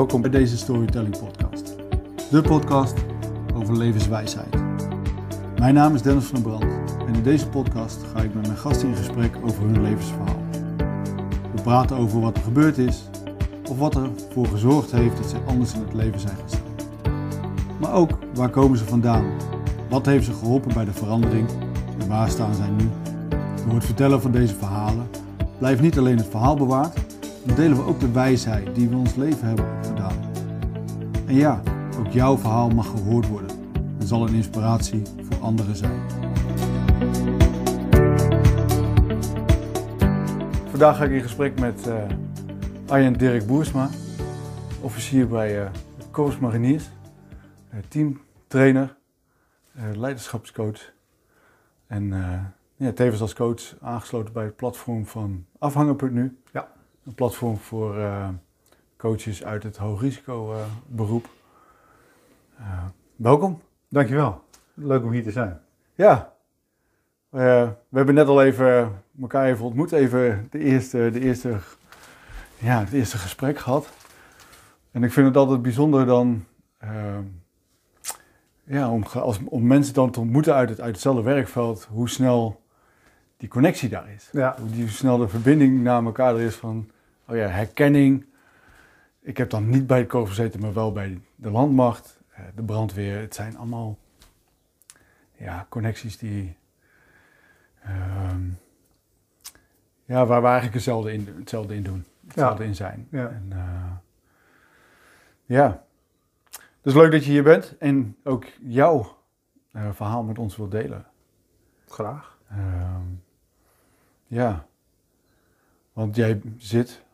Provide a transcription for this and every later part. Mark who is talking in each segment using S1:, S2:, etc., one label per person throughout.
S1: Welkom bij deze Storytelling Podcast. De podcast over levenswijsheid. Mijn naam is Dennis van der Brand en in deze podcast ga ik met mijn gasten in gesprek over hun levensverhaal. We praten over wat er gebeurd is of wat ervoor gezorgd heeft dat ze anders in het leven zijn gestaan. Maar ook waar komen ze vandaan? Wat heeft ze geholpen bij de verandering en waar staan zij nu? Door het vertellen van deze verhalen blijft niet alleen het verhaal bewaard, maar delen we ook de wijsheid die we ons leven hebben. En ja, ook jouw verhaal mag gehoord worden en zal een inspiratie voor anderen zijn. Vandaag ga ik in gesprek met uh, Arjen Dirk Boersma, officier bij uh, Corps Mariniers, uh, teamtrainer, leiderschapscoach en ja, tevens als coach aangesloten bij het platform van Afhangen.nu.
S2: Ja.
S1: Een platform voor uh, coaches uit het hoogrisico uh, beroep. Uh, welkom.
S2: Dankjewel. Leuk om hier te zijn.
S1: Ja. we hebben net al even elkaar even ontmoet, even de eerste, de eerste, ja, het eerste gesprek gehad. En ik vind het altijd bijzonder dan, ja, om, als, om mensen dan te ontmoeten uit, het, uit hetzelfde werkveld, hoe snel die connectie daar is.
S2: Ja.
S1: Hoe die snel de verbinding naar elkaar er is van, oh ja, herkenning. Ik heb dan niet bij het korps gezeten, maar wel bij de landmacht, de brandweer. Het zijn allemaal ja, connecties die, uh, ja, waar we eigenlijk hetzelfde in, hetzelfde in doen. Hetzelfde
S2: ja.
S1: in zijn.
S2: Ja.
S1: En, uh, ja. Dus leuk dat je hier bent en ook jouw uh, verhaal met ons wilt delen.
S2: Graag.
S1: Uh, ja, want jij zit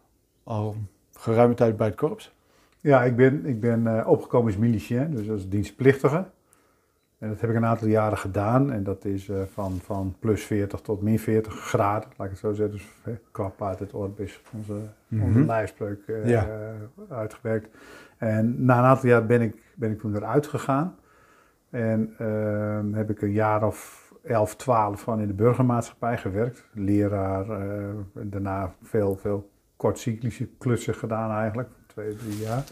S1: al geruime tijd bij het korps.
S2: Ja, ik ben, ik ben uh, opgekomen als milicien, dus als dienstplichtige. En dat heb ik een aantal jaren gedaan. En dat is uh, van, van plus 40 tot min 40 graden, laat ik het zo zeggen. Dus kwap uit het orbis, onze, mm -hmm. onze lijfspreuk, uh,
S1: ja.
S2: uitgewerkt. En na een aantal jaar ben ik, ben ik toen eruit gegaan. En ehm, heb ik een jaar of 11, 12 van in de burgermaatschappij gewerkt. Leraar, uh, daarna veel, veel kortcyclische klussen gedaan eigenlijk, twee, drie jaar.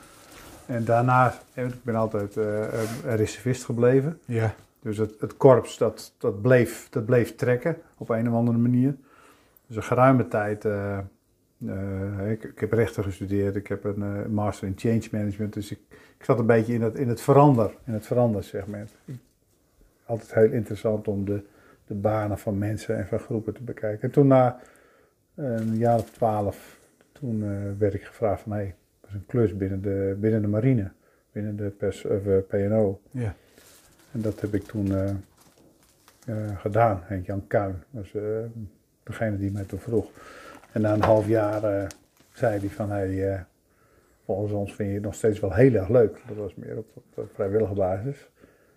S2: En daarna, ik ben altijd uh, reservist gebleven.
S1: Ja.
S2: Dus het, het korps, dat, dat, bleef, dat bleef trekken op een of andere manier. Dus een geruime tijd, uh, ik, ik, heb rechten gestudeerd, ik heb een master in change management. Dus ik, ik zat een beetje in het, in het verander, in het verandersegment. Altijd heel interessant om de, de banen van mensen en van groepen te bekijken. En toen na een jaar of twaalf, toen uh, werd ik gevraagd van hé, hey, dat is een klus binnen de, binnen de marine, binnen de PNO.
S1: Ja.
S2: En dat heb ik toen uh, gedaan. Henk Jan Kuin was degene die mij toen vroeg. En na een half jaar zei hij van hé, hey, volgens ons vind je het nog steeds wel heel erg leuk. Dat was meer op, op vrijwillige basis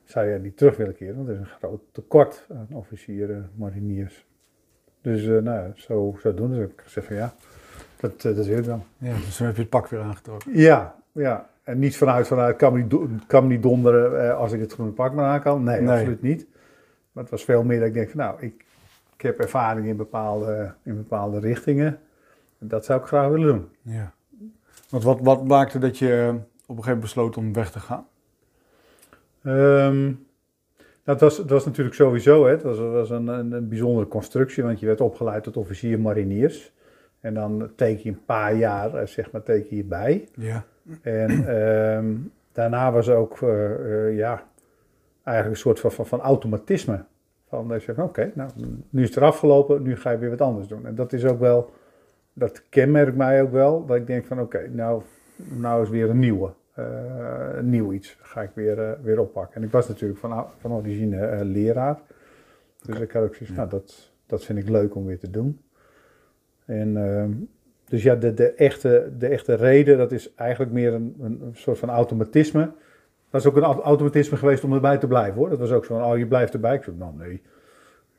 S2: zou je niet terug willen keren, want er is een groot tekort aan officieren, mariniers. Dus uh, nou, zo, zo doen ze. Ik zeg van ja, dat, uh, dat wil ik dan.
S1: Ja, dus dan heb je het pak weer aangetrokken.
S2: Ja, ja. En niet vanuit, vanuit kan me niet, kan me niet donderen uh, als ik het groene pak maar aan kan. Nee, nee, absoluut niet. Maar het was veel meer dat ik denk van nou, ik, ik heb ervaring in bepaalde, in bepaalde richtingen. En dat zou ik graag willen doen.
S1: Ja. Want wat, wat maakte dat je op een gegeven moment besloot om weg te gaan?
S2: Um, dat was, het was natuurlijk sowieso, hè, het was, was een, een, een, bijzondere constructie, want je werd opgeleid tot officier mariniers. En dan teken je een paar jaar, zeg maar, teken je bij.
S1: Ja.
S2: En um, daarna was ook, uh, uh, ja, eigenlijk een soort van, van, van automatisme. Van, dat je zegt, oké, okay, nou, nu is het eraf gelopen, nu ga je weer wat anders doen. En dat is ook wel, dat kenmerkt mij ook wel, dat ik denk van, oké, okay, nou, nou is weer een nieuwe. Uh, nieuw iets ga ik weer, uh, weer oppakken. En ik was natuurlijk van, van origine uh, leraar. Dus okay. ik had ook zoiets, nou, dat, dat vind ik leuk om weer te doen. En ehm, dus ja, de, de, echte, de echte reden, dat is eigenlijk meer een, een, soort van automatisme. Dat is ook een automatisme geweest om erbij te blijven hoor. Dat was ook zo van, oh je blijft erbij. Ik zei, nou nee,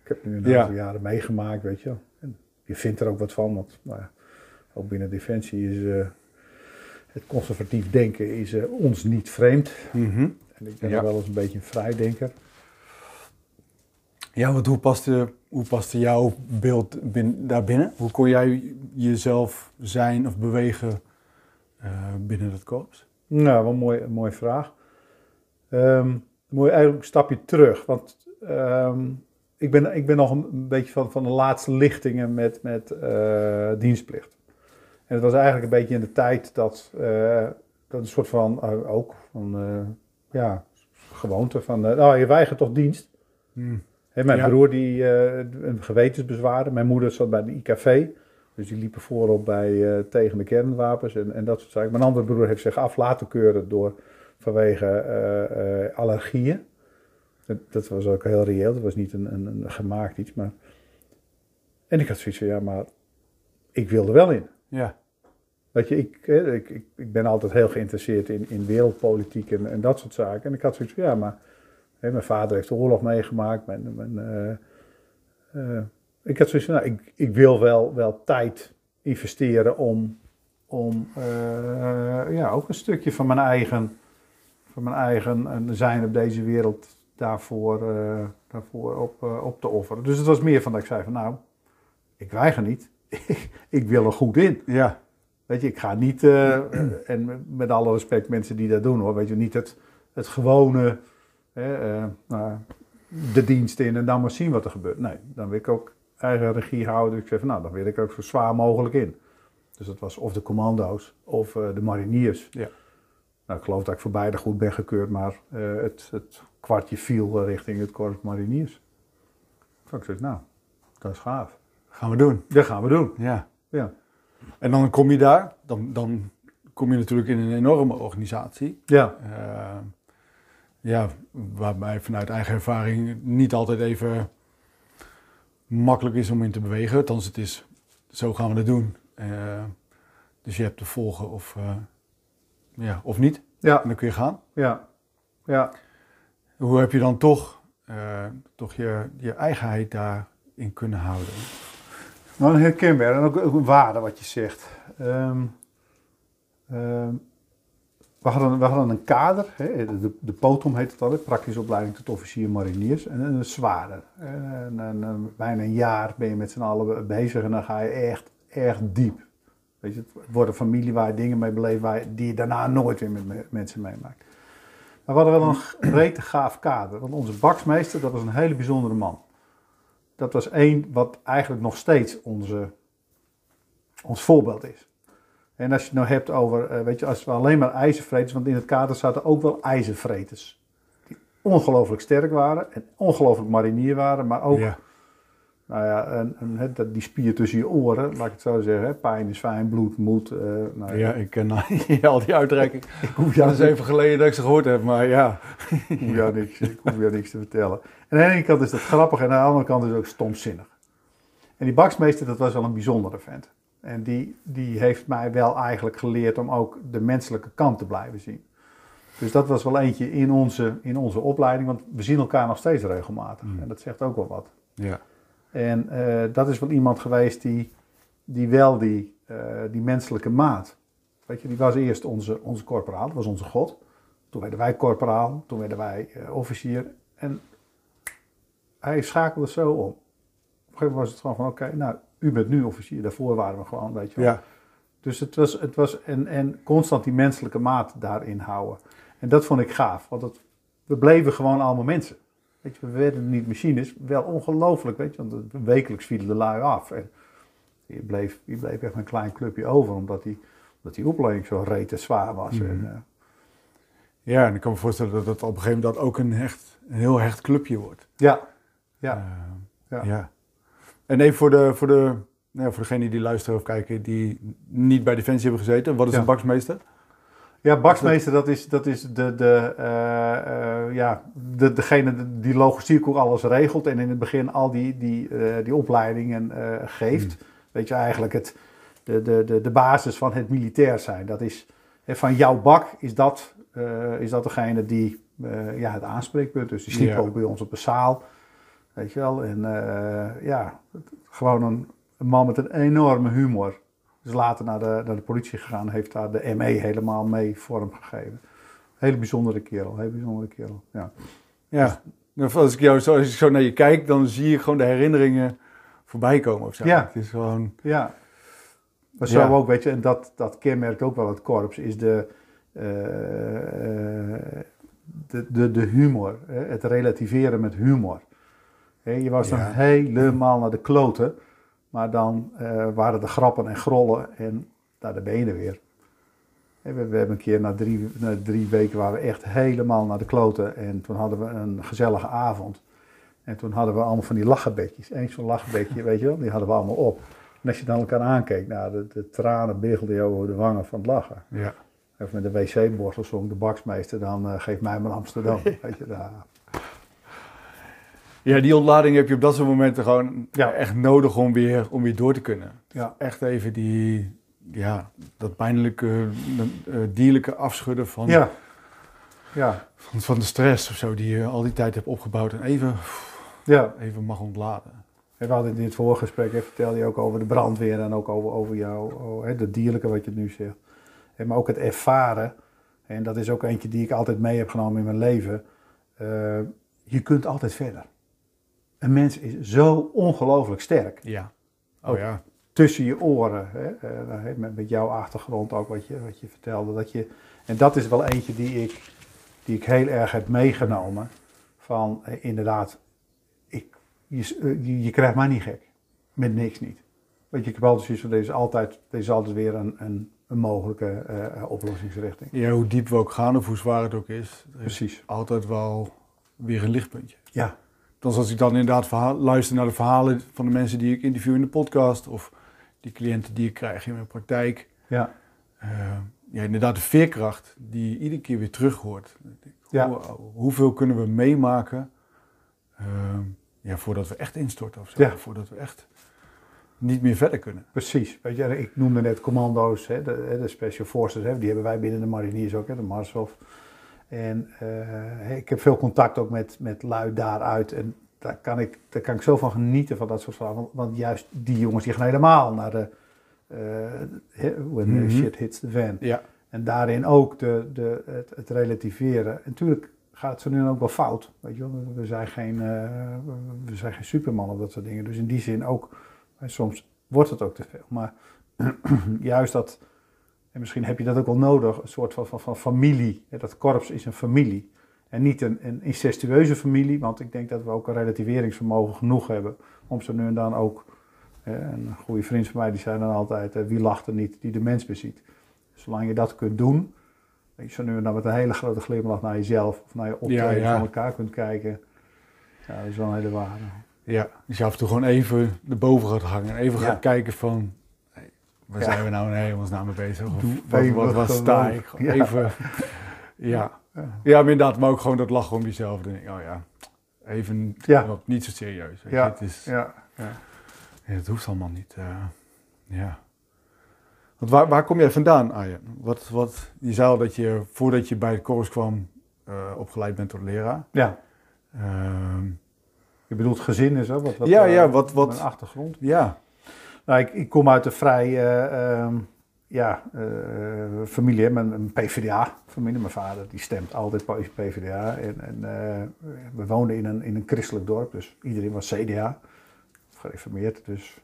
S2: ik heb nu een aantal ja. jaren meegemaakt, weet je. En je vindt er ook wat van, want nou ja, ook binnen Defensie is het conservatief denken is uh, ons niet vreemd.
S1: Mm -hmm.
S2: En ik ben ja. wel eens een beetje een vrijdenker.
S1: Ja, want hoe paste, hoe paste jouw beeld bin, daarbinnen? Hoe kon jij jezelf zijn of bewegen uh, binnen het korps?
S2: Nou, wel een mooie, een mooie vraag. Dan moet je eigenlijk een stapje terug. Want ehm, ik, ben, ik ben nog een, beetje van, van de laatste lichtingen met, met eh, dienstplicht. En het was eigenlijk een beetje in de tijd dat, eh, dat een soort van, eh, ook van, eh, ja, gewoonte van, eh, nou je weigert toch dienst.
S1: Hmm.
S2: Mijn
S1: Ja.
S2: broer die eh, een gewetensbezwaren. Mijn moeder zat bij de IKV. Dus die liepen voorop bij, eh, tegen de kernwapens en, en dat soort zaken. Mijn andere broer heeft zich af laten keuren door, vanwege eh, allergieën. Dat, dat was ook heel reëel. Dat was niet een, een, een gemaakt iets. Maar... En ik had zoiets van, ja, maar ik wil er wel in.
S1: Ja.
S2: Weet je, ik, ik, ik ben altijd heel geïnteresseerd in, in wereldpolitiek en, en dat soort zaken. En ik had zoiets van, ja, maar hè, mijn vader heeft de oorlog meegemaakt. Mijn, mijn, eh, ik had zoiets van, nou, ik, ik wil wel, wel tijd investeren om, om eh, ja, ook een stukje van mijn eigen, van mijn eigen zijn op deze wereld daarvoor, daarvoor op, op te offeren. Dus het was meer van dat ik zei van, nou, ik weiger niet. ik wil er goed in.
S1: Ja.
S2: Weet je, ik ga niet, en met alle respect mensen die dat doen hoor, weet je, niet het, het gewone, hè, eh, nou, de dienst in en dan maar zien wat er gebeurt. Nee, dan wil ik ook eigen regie houden. Dus ik zeg van nou, dan wil ik ook zo zwaar mogelijk in. Dus dat was of de commando's of eh, de mariniers.
S1: Ja.
S2: Nou, ik geloof dat ik voor beide goed ben gekeurd, maar eh, het, het kwartje viel richting het korps mariniers. Toen ik zei, nou, dat is gaaf.
S1: Gaan we doen.
S2: Dat gaan we doen.
S1: Ja.
S2: Ja.
S1: En dan kom je daar, dan, dan kom je natuurlijk in een enorme organisatie.
S2: Ja.
S1: Ja, waarbij vanuit eigen ervaring niet altijd even makkelijk is om in te bewegen. Althans, het is, zo gaan we het doen. Eh, dus je hebt te volgen of, eh, ja, of niet.
S2: Ja.
S1: En dan kun je gaan.
S2: Ja. Ja.
S1: Hoe heb je dan toch, eh, toch je, je eigenheid daarin kunnen houden?
S2: Nou, een herkenbaar en ook, ook een waarde wat je zegt. Ehm, ehm, we, hadden, we een kader, hè, de, de POTOM heet het altijd, praktische opleiding tot officier mariniers, en een zware. En, en, en bijna een jaar ben je met z'n allen bezig en dan ga je echt, echt diep. Weet je, het wordt een familie waar je dingen mee beleeft waar die je daarna nooit weer met me- mensen meemaakt. Maar we hadden wel een rete gaaf kader, want onze baksmeester, dat was een hele bijzondere man dat was één wat eigenlijk nog steeds onze, ons voorbeeld is. En als je het nou hebt over, eh, weet je, als we alleen maar ijzervreters, want in het kader zaten ook wel ijzervreters. Die ongelooflijk sterk waren en ongelooflijk marinier waren, maar ook,
S1: Ja.
S2: nou ja, dat- die spier tussen je oren, laat ik het zo zeggen. Hè, pijn is fijn, bloed, moed. eh, nou,
S1: ja, ik ken al die uitreikingen.
S2: ik hoef
S1: Dat is even geleden dat ik ze gehoord heb, maar ja.
S2: Ik hoef jou niks, ik hoef jou niks te vertellen. En aan de ene kant is dat grappig en aan de andere kant is het ook stomzinnig. En die baksmeester, dat was wel een bijzondere vent. En die, die heeft mij wel eigenlijk geleerd om ook de menselijke kant te blijven zien. Dus dat was wel eentje in onze, in onze opleiding, want we zien elkaar nog steeds regelmatig.
S1: Mm.
S2: En dat zegt ook wel wat.
S1: ja.
S2: En eh, dat is wel iemand geweest die, die wel die, eh, die menselijke maat. Weet je, die was eerst onze, onze korporaal, dat was onze god. Toen werden wij korporaal, toen werden wij eh, officier. En hij schakelde zo om. Op een gegeven moment was het gewoon van, oké, nou, u bent nu officier. Daarvoor waren we gewoon, weet je wel.
S1: Ja.
S2: Dus het was, het was en, en constant die menselijke maat daarin houden. En dat vond ik gaaf, want het, we bleven gewoon allemaal mensen. Weet je, we werden niet machines, wel ongelooflijk, weet je, want wekelijks vielen de lui af. En je bleef, je bleef echt een klein clubje over, omdat die, omdat die opleiding zo rete zwaar was.
S1: Mhm.
S2: En, eh,
S1: ja, en ik kan me voorstellen dat het op een gegeven moment ook een, hecht, een heel hecht clubje wordt.
S2: ja, ja,
S1: Eh,
S2: ja.
S1: ja. En even voor, de, voor, de, nou, voor degenen die luisteren of kijken die niet bij Defensie hebben gezeten. Wat is
S2: Ja.
S1: een baksmeester?
S2: Ja, baksmeester, dat is, dat is de, de, eh, eh, ja, de, degene die logistiek ook alles regelt en in het begin al die, die, eh, die opleidingen geeft. Weet je, eigenlijk het, de, de, de, de basis van het militair zijn. Dat is, van jouw bak is dat, is dat degene die ja, het aanspreekpunt. Dus die sliep
S1: Ja.
S2: ook bij ons op de zaal. Weet je wel, en eh, ja, gewoon een, een man met een enorme humor. Is later naar de, naar de politie gegaan, heeft daar de ME helemaal mee vorm gegeven. Hele bijzondere kerel, hele bijzondere kerel. Ja,
S1: Ja. Als ik, jou zo, als ik zo naar je kijk, dan zie je gewoon de herinneringen voorbij komen of zo.
S2: Ja.
S1: Het is gewoon...
S2: ja. Maar zo
S1: Ja.
S2: ook, weet je, en dat, dat kenmerkt ook wel het korps, is de, de, de, de humor, hè, het relativeren met humor. Je was dan
S1: Ja.
S2: helemaal naar de kloten, maar dan eh, waren er grappen en grollen en nou, daar ben je er weer. We, we hebben een keer na drie, na drie weken waren we echt helemaal naar de kloten en toen hadden we een gezellige avond. En toen hadden we allemaal van die lachenbedjes. Eén zo'n lachenbedje, weet je wel, die hadden we allemaal op. En als je dan elkaar aankeek, nou, de, de tranen biggelden je over de wangen van het lachen.
S1: Ja.
S2: Of met de wc-borstel zong de baksmeester dan eh, geef mij maar Amsterdam. Weet je, daar.
S1: Ja, die ontlading heb je op dat soort momenten gewoon
S2: Ja.
S1: echt nodig om weer, om weer door te kunnen.
S2: Ja.
S1: Echt even die, ja, dat pijnlijke, eh, dierlijke afschudden van,
S2: Ja. Ja.
S1: van, van de stress of zo die je al die tijd hebt opgebouwd en even,
S2: ja.
S1: even mag ontladen.
S2: En we hadden in het vorige gesprek, vertelde je ook over de brandweer en ook over, over jou, oh, hè, dierlijke wat je nu zegt. En maar ook het ervaren, en dat is ook eentje die ik altijd mee heb genomen in mijn leven. Eh, je kunt altijd verder. Een mens is zo ongelooflijk sterk.
S1: Ja.
S2: Ook.
S1: Oh ja.
S2: tussen je oren. Hè? eh, hè, met, met jouw achtergrond ook wat je, wat je vertelde. Dat je, en dat is wel eentje die ik, die ik heel erg heb meegenomen. Van eh, inderdaad, ik, je, eh, je, je krijgt mij niet gek. Met niks niet. Weet je, ik heb altijd zoiets van, deze is altijd, deze altijd weer een, een, een mogelijke oplossingsrichting.
S1: ja, hoe diep we ook gaan of hoe zwaar het ook is, er is
S2: Precies.
S1: altijd wel weer een lichtpuntje.
S2: Ja,
S1: Dan als ik dan inderdaad verhaal, luister naar de verhalen van de mensen die ik interview in de podcast of die cliënten die ik krijg in mijn praktijk.
S2: ja,
S1: eh, ja, inderdaad de veerkracht die je iedere keer weer terug hoort.
S2: Ja.
S1: hoe- hoeveel kunnen we meemaken eh, ja, voordat we echt instorten of zo.
S2: Ja.
S1: Voordat we echt niet meer verder kunnen.
S2: precies. Weet je, ik noemde net commando's, hè, de, de Special Forces, hè, die hebben wij binnen de mariniers ook, hè, de Marshof. En eh, ik heb veel contact ook met, met lui daaruit. En daar kan, ik, daar kan ik zo van genieten van dat soort verhalen. Want, want juist die jongens die gaan helemaal naar de eh, when
S1: Mhm.
S2: the shit hits the fan.
S1: Ja,
S2: En daarin ook de, de, het, het relativeren. En natuurlijk gaat het zo nu ook wel fout. Weet je wel? We, zijn geen, eh, we zijn geen superman of dat soort dingen. Dus in die zin ook, soms wordt het ook te veel. Maar juist dat, en misschien heb je dat ook wel nodig, een soort van, van, van familie. Dat korps is een familie. En niet een, een incestueuze familie, want ik denk dat we ook een relativeringsvermogen genoeg hebben om zo nu en dan ook, een goede vriend van mij die zei dan altijd, wie lacht er niet die de mens beziet. Zolang je dat kunt doen, dat je zo nu en dan met een hele grote glimlach naar jezelf of naar je optreden
S1: Ja, ja.
S2: van elkaar kunt kijken, ja, dat is wel een hele waarde.
S1: ja. Dus je af en toe gewoon even erboven gaat hangen. En even
S2: Ja.
S1: gaat kijken van, waar zijn we nou in hemelsnaam mee bezig? Of wat, wat, wat sta ik? Even, ja.
S2: Ja.
S1: Maar inderdaad, maar ook gewoon dat lachen om jezelf. Dan denk ik, oh ja, even
S2: Ja.
S1: wat, niet zo serieus. Weet
S2: Ja.
S1: je? Is,
S2: Ja, ja.
S1: het hoeft allemaal niet. eh, ja. Want waar, waar kom jij vandaan, Arjen? Wat, wat, je zei al dat je, voordat je bij het korps kwam, eh, opgeleid bent tot leraar.
S2: ja.
S1: Ehm,
S2: Je bedoelt gezin is ook wat, wat
S1: Ja,
S2: eh,
S1: ja, wat- wat-
S2: mijn achtergrond.
S1: ja,
S2: Nou, ik, ik kom uit een vrij eh, ehm, ja, eh, familie, hè, mijn, een PvdA-familie. Mijn vader die stemt altijd PvdA. En, en eh, we woonden in een, in een christelijk dorp, dus iedereen was CDA, gereformeerd. Dus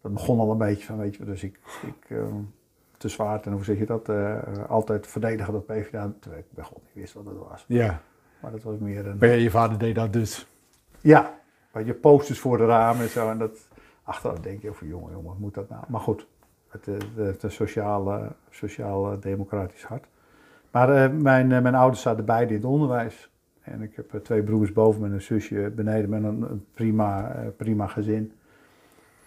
S2: dat begon al een beetje van, weet je, dus ik, ik ehm, te zwaar en hoe zeg je dat, altijd verdedigen dat PvdA, terwijl ik bij God niet wist wat dat was.
S1: ja.
S2: Maar dat was meer een...
S1: Maar je vader deed dat dus.
S2: Ja, weet je, posters voor de ramen en zo. En dat, achteraf denk je over, jongen, jongen, moet dat nou? Maar goed, het, eh, het heeft een sociaal, sociaal democratisch hart. Maar eh, mijn, eh, mijn ouders zaten beide in het onderwijs. En ik heb twee broers boven me en een zusje beneden met een, prima, prima gezin.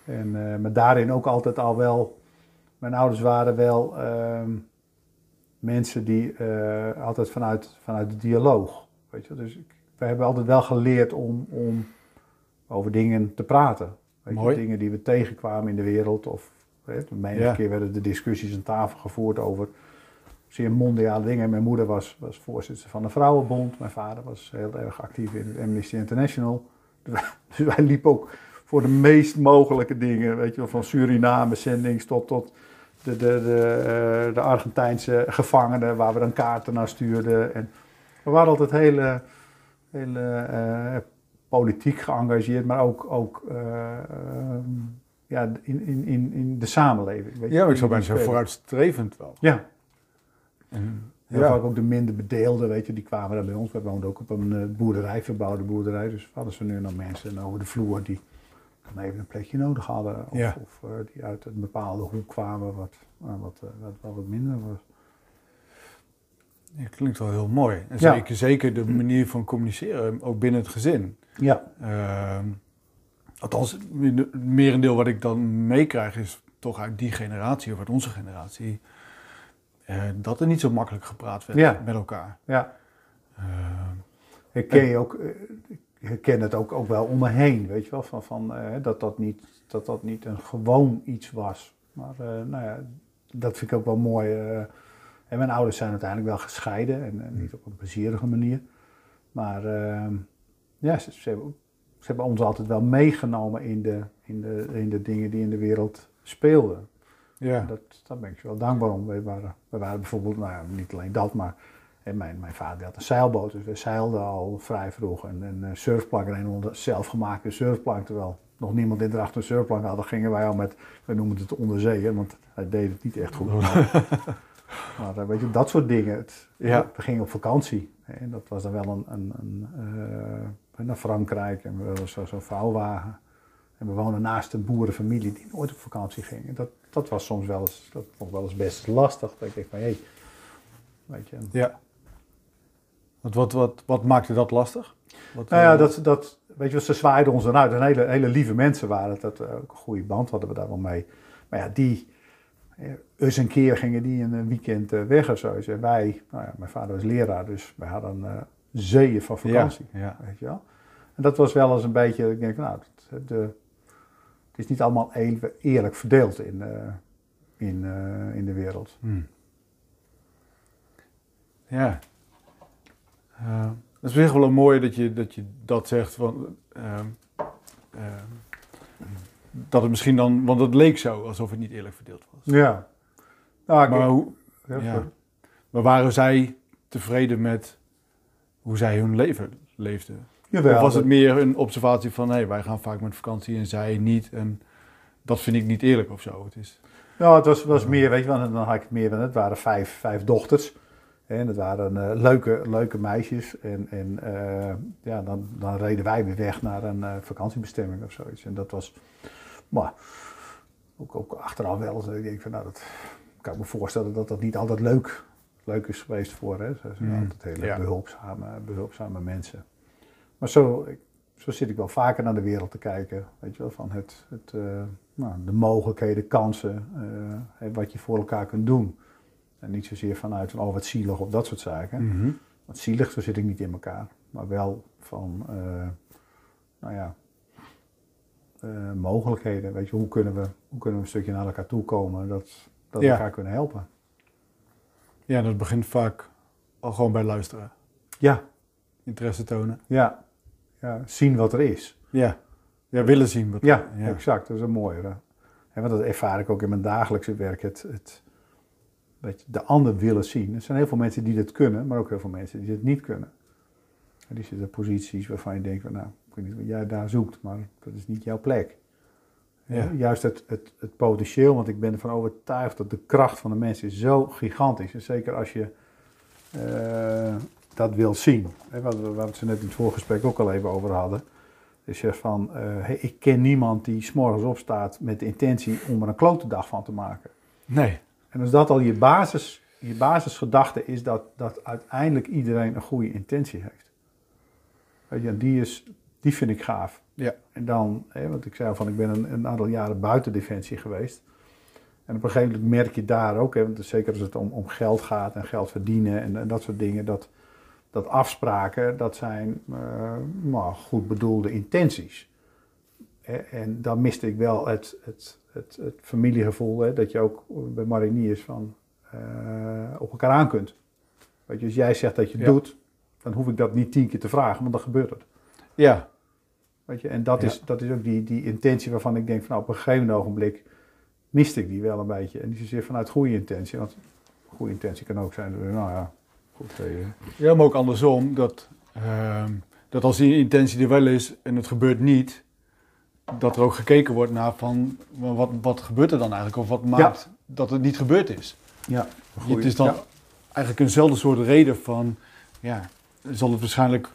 S2: En, maar daarin ook altijd al wel, mijn ouders waren wel ehm, mensen die altijd vanuit, vanuit de dialoog. Weet je, dus ik, wij hebben altijd wel geleerd om, om over dingen te praten. Weet je,
S1: Mooi.
S2: dingen die we tegenkwamen in de wereld. Of hè, de menige
S1: Ja.
S2: keer werden de discussies aan tafel gevoerd over zeer mondiale dingen. Mijn moeder was, was voorzitter van de Vrouwenbond. Mijn vader was heel erg actief in het Amnesty International. Dus wij liepen ook voor de meest mogelijke dingen. Weet je van Suriname zendings tot, tot de, de, de, eh, de Argentijnse gevangenen waar we dan kaarten naar stuurden. En we waren altijd heel, heel eh, eh, politiek geëngageerd, maar ook, ook eh, ehm, ja, in, in, in, in de samenleving. Weet
S1: Ja, maar ik zou bijna zeggen vooruitstrevend wel.
S2: Ja,
S1: En
S2: Heel
S1: Ja.
S2: vaak ook de minder bedeelden, weet je, die kwamen daar bij ons. We woonden ook op een eh, boerderij, verbouwde boerderij. Dus hadden ze nu nog mensen over de vloer die dan even een plekje nodig hadden. Of,
S1: Ja.
S2: of eh, die uit een bepaalde hoek kwamen wat, wat, wat, wat minder was.
S1: Ja, klinkt wel heel mooi. En
S2: Ja.
S1: zeker, zeker de manier van communiceren, ook binnen het gezin.
S2: Ja,
S1: Ehm, althans, het merendeel wat ik dan meekrijg is toch uit die generatie, of uit onze generatie, eh, dat er niet zo makkelijk gepraat werd
S2: Ja.
S1: met elkaar.
S2: ja.
S1: Ehm,
S2: Ik ken, je ook, eh, ik herken het ook, ook wel om me heen, weet je wel, van, van, eh, dat, dat, niet, dat dat niet een gewoon iets was. Maar nou ja, dat vind ik ook wel mooi. en mijn ouders zijn uiteindelijk wel gescheiden en, en niet op een plezierige manier. Maar ehm, ja, ze, ze hebben, ze hebben ons altijd wel meegenomen in de, in, de, in de dingen die in de wereld speelden.
S1: ja.
S2: Dat, daar ben ik ze wel dankbaar om. We waren, we waren bijvoorbeeld, nou ja, niet alleen dat, maar hè, mijn, mijn vader had een zeilboot. Dus we zeilden al vrij vroeg. En een eh, surfplank, een onder, zelfgemaakte surfplank. Terwijl nog niemand in erachter een surfplank had. Dan gingen wij al met, we noemen het onderzeeën, want hij deed het niet echt goed. Maar, maar eh, weet je, dat soort dingen. Het,
S1: Ja.
S2: We gingen op vakantie. En dat was dan wel een, een, een eh, naar Frankrijk. En we hadden zo- zo'n vouwwagen. En we woonden naast een boerenfamilie die nooit op vakantie ging. En dat, dat was soms wel eens, dat vond wel eens best lastig. Dat ik denk van, hé, weet je.
S1: ja. Want wat, wat, wat maakte dat lastig? Wat,
S2: Nou ja,
S1: eh,
S2: dat, dat, weet je, ze zwaaiden ons eruit. En hele, hele lieve mensen waren het. Dat, eh, ook een goede band hadden we daar wel mee. Maar ja, die, eh, eens een keer gingen die een eh, weekend eh, weg of zo. En wij, nou ja, mijn vader was leraar, dus wij hadden eh zeeën van vakantie.
S1: Ja.
S2: Weet je wel? En dat was wel eens een beetje, ik denk, nou, het, de, het is niet allemaal even eerlijk verdeeld in, eh, in, eh, in de wereld.
S1: Hm. Ja. Eh, het is op zich wel een mooi dat je dat, je dat zegt. Van, ehm, ehm, dat het misschien dan, want het leek zo alsof het niet eerlijk verdeeld was.
S2: Ja. Nou,
S1: Maar, hoe,
S2: ja,
S1: ja.
S2: sorry.
S1: maar waren zij tevreden met hoe zij hun leven leefden?
S2: Jawel,
S1: of was het
S2: dat-
S1: meer een observatie van, hé, wij gaan vaak met vakantie en zij niet. En dat vind ik niet eerlijk of zo. Het is,
S2: Ja, het was, was meer, weet je wel, dan had ik het meer, want het waren vijf, vijf dochters. En het waren eh, leuke, leuke meisjes. En, en eh, ja, dan, dan reden wij weer weg naar een eh, vakantiebestemming of zoiets. En dat was, maar ook, ook achteraf wel dat ik denk van, nou, dat kan ik me voorstellen dat dat niet altijd leuk, leuk is geweest voor, hè. Ze zijn
S1: Mm,
S2: altijd hele
S1: ja.
S2: behulpzame, behulpzame mensen. Maar zo, ik, zo zit ik wel vaker naar de wereld te kijken, weet je wel, van het, het, eh, nou, de mogelijkheden, kansen, eh, wat je voor elkaar kunt doen. En niet zozeer vanuit van, oh wat zielig of dat soort zaken.
S1: Mhm.
S2: Want zielig, zo zit ik niet in elkaar. Maar wel van, eh, nou ja, mogelijkheden. Weet je, hoe kunnen, we, hoe kunnen we een stukje naar elkaar toe komen dat, dat
S1: Ja.
S2: elkaar kunnen helpen.
S1: Ja, dat begint vaak al gewoon bij luisteren.
S2: Ja,
S1: Interesse tonen.
S2: ja, ja. Zien wat er is.
S1: Ja, ja willen zien. Wat,
S2: Ja, exact. Dat is een mooie. En want dat ervaar ik ook in mijn dagelijkse werk. Het, het, dat de ander willen zien. Er zijn heel veel mensen die dat kunnen, maar ook heel veel mensen die het niet kunnen. En die zitten in posities waarvan je denkt, van, nou, ik weet niet wat jij daar zoekt, maar dat is niet jouw plek.
S1: Ja.
S2: Juist het, het, het potentieel, want ik ben ervan overtuigd dat de kracht van de mensen is zo gigantisch. En zeker als je eh, dat wilt zien. Hè, Wat, we- waar we het zo net in het voorgesprek ook al even over hadden. Dus je van, eh, hey, ik ken niemand die s'morgens opstaat met de intentie om er een klote dag van te maken.
S1: Nee.
S2: En als dat al je, basis, je basisgedachte is dat, dat uiteindelijk iedereen een goede intentie heeft. Weet je, die, is, die vind ik gaaf.
S1: Ja.
S2: En dan, hè, want ik zei al van, ik ben een, een aantal jaren buiten Defensie geweest. En op een gegeven moment merk je daar ook, hè, want zeker als het om, om geld gaat en geld verdienen en, en dat soort dingen, dat, dat afspraken, dat zijn eh, nou, goed bedoelde intenties. En dan miste ik wel het, het, het, het familiegevoel, hè, dat je ook bij mariniers van, eh, op elkaar aan kunt. Weet je, als jij zegt dat je het
S1: Ja.
S2: doet, dan hoef ik dat niet tien keer te vragen, want dan gebeurt het.
S1: Ja.
S2: Weet je, en dat,
S1: Ja.
S2: is, dat is ook die, die intentie waarvan ik denk van nou, op een gegeven ogenblik miste ik die wel een beetje. En niet zozeer vanuit goede intentie, want goede intentie kan ook zijn, nou ja, goed. eh,
S1: Ja, maar ook andersom. Dat, ehm, dat als die intentie er wel is en het gebeurt niet, dat er ook gekeken wordt naar van wat, wat gebeurt er dan eigenlijk? Of wat maakt dat het niet gebeurd is?
S2: ja,
S1: het is dan
S2: ja.
S1: eigenlijk eenzelfde soort reden van, ja, zal het waarschijnlijk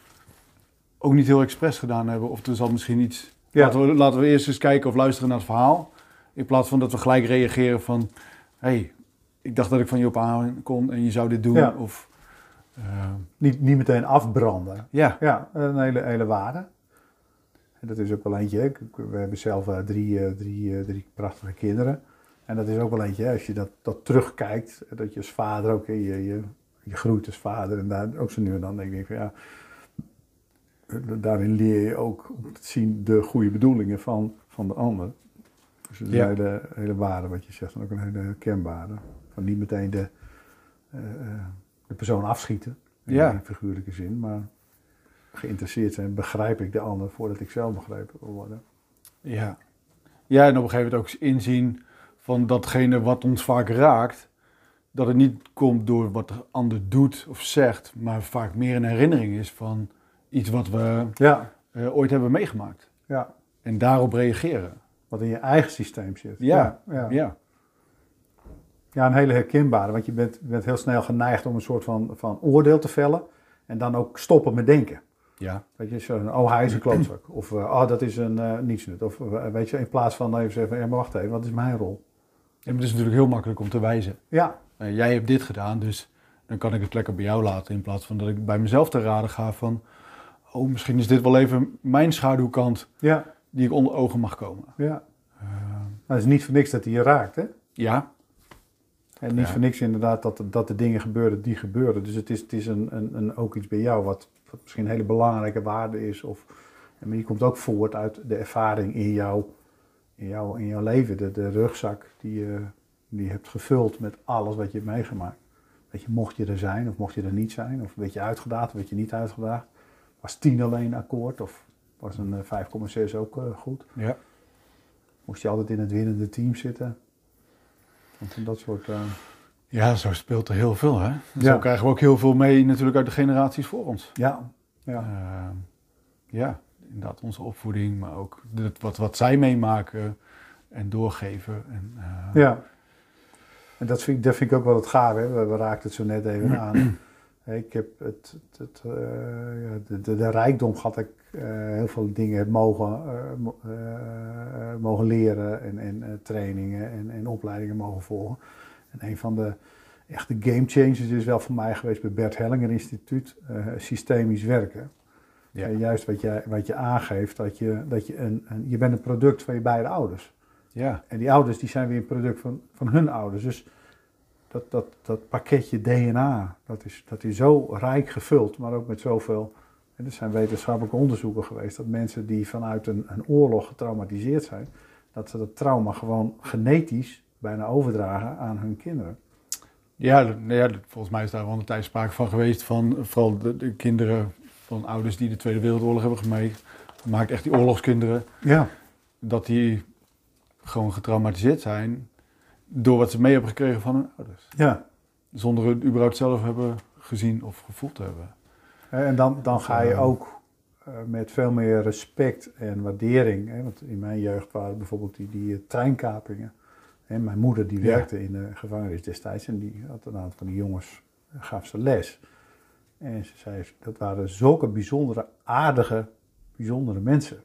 S1: ook niet heel expres gedaan hebben. Of er zal misschien iets...
S2: Ja.
S1: Laten, we, laten we eerst eens kijken of luisteren naar het verhaal. In plaats van dat we gelijk reageren van, hé, hey, ik dacht dat ik van je op aan kon en je zou dit doen.
S2: Ja.
S1: Of, eh,
S2: Niet, niet meteen afbranden.
S1: ja,
S2: Ja, een hele, hele waarde. En dat is ook wel eentje. We hebben zelf eh, drie, eh, drie, drie prachtige kinderen. En dat is ook wel eentje, als je dat, dat terugkijkt, dat je als vader ook, je, je, je groeit als vader. En daar ook zo nu en dan denk ik van ja, daarin leer je ook om te zien de goede bedoelingen van, van de ander. Dus het is
S1: Ja.
S2: een hele, hele waarde wat je zegt, en ook een hele herkenbare. Van niet meteen de, eh, eh, de persoon afschieten, in
S1: Ja.
S2: figuurlijke zin, maar geïnteresseerd zijn, begrijp ik de ander voordat ik zelf begrepen wil worden.
S1: ja. Ja, en op een gegeven moment ook inzien van datgene wat ons vaak raakt, dat het niet komt door wat de ander doet of zegt, maar vaak meer een herinnering is van iets wat we
S2: Ja,
S1: eh, ooit hebben meegemaakt.
S2: ja.
S1: En daarop reageren.
S2: Wat in je eigen systeem zit.
S1: Ja,
S2: ja. ja.
S1: Ja,
S2: Ja, een hele herkenbare, want je bent, bent heel snel geneigd om een soort van, van oordeel te vellen en dan ook stoppen met denken.
S1: ja,
S2: Weet je, zo, oh hij is een klootzak, of eh, oh dat is een eh nietsnut, of weet je, in plaats van even zeggen, ja maar wacht even, wat is mijn rol?
S1: En het is natuurlijk heel makkelijk om te wijzen.
S2: Ja,
S1: jij hebt dit gedaan, dus dan kan ik het lekker bij jou laten. In plaats van dat ik bij mezelf te raden ga van... Oh, misschien is dit wel even mijn schaduwkant
S2: ja,
S1: die ik onder ogen mag komen.
S2: ja. Maar het is niet voor niks dat hij je raakt, hè?
S1: ja,
S2: En niet
S1: Ja.
S2: voor niks inderdaad dat, dat de dingen gebeuren die gebeuren. Dus het is, het is een, een, een, ook iets bij jou wat, wat misschien een hele belangrijke waarde is. Of, maar die komt ook voort uit de ervaring in, jou, in, jou, in jouw leven. De, de rugzak die je, die je hebt gevuld met alles wat je hebt meegemaakt. Weet je, mocht je er zijn of mocht je er niet zijn? Of werd je uitgedaagd of werd je niet uitgedaagd? Was 10 alleen akkoord of was een eh, 5,6 ook eh, goed?
S1: ja.
S2: Moest je altijd in het winnende team zitten? Want dat soort... eh,
S1: ja, zo speelt er heel veel. Hè?
S2: Ja.
S1: Zo krijgen we ook heel veel mee natuurlijk uit de generaties voor ons.
S2: ja, ja.
S1: Eh, ja, inderdaad onze opvoeding, maar ook dit, wat, wat zij meemaken en doorgeven. En, eh,
S2: Ja. En dat vind, ik, dat vind ik ook wel het gaaf. Hè? We, we raakten het zo net even aan. Ik heb het, het, het, eh, de, de, de rijkdom gehad dat ik eh, heel veel dingen heb mogen, eh, mo- mogen leren en, en trainingen en, en opleidingen mogen volgen. En een van de echte game changers is wel voor mij geweest bij Bert Hellinger Instituut, systemisch werken.
S1: Ja.
S2: En juist wat je, wat je aangeeft, dat je, dat je, een, een, je bent een product van je beide ouders.
S1: ja,
S2: En die ouders die zijn weer een product van, van hun ouders. Dus dat, dat, dat pakketje DNA, dat is, dat is zo rijk gevuld, maar ook met zoveel. En er zijn wetenschappelijke onderzoeken geweest dat mensen die vanuit een, een oorlog getraumatiseerd zijn, dat ze dat trauma gewoon genetisch bijna overdragen aan hun kinderen.
S1: Ja, nou ja, volgens mij is daar wel een tijd sprake van geweest van vooral de, de kinderen van ouders die de Tweede Wereldoorlog hebben meegemaakt, echt die oorlogskinderen,
S2: Ja.
S1: dat die gewoon getraumatiseerd zijn door wat ze mee hebben gekregen van hun ouders.
S2: ja.
S1: Zonder het überhaupt zelf hebben gezien of gevoeld te hebben.
S2: En dan, dan ga je
S1: Ja.
S2: ook eh, met veel meer respect en waardering. Hè? Want in mijn jeugd waren bijvoorbeeld die, die eh, treinkapingen. Hè? Mijn moeder die
S1: Ja.
S2: werkte in de gevangenis destijds en die had een aantal van die jongens, eh, gaf ze les. En ze zei, dat waren zulke bijzondere, aardige, bijzondere mensen.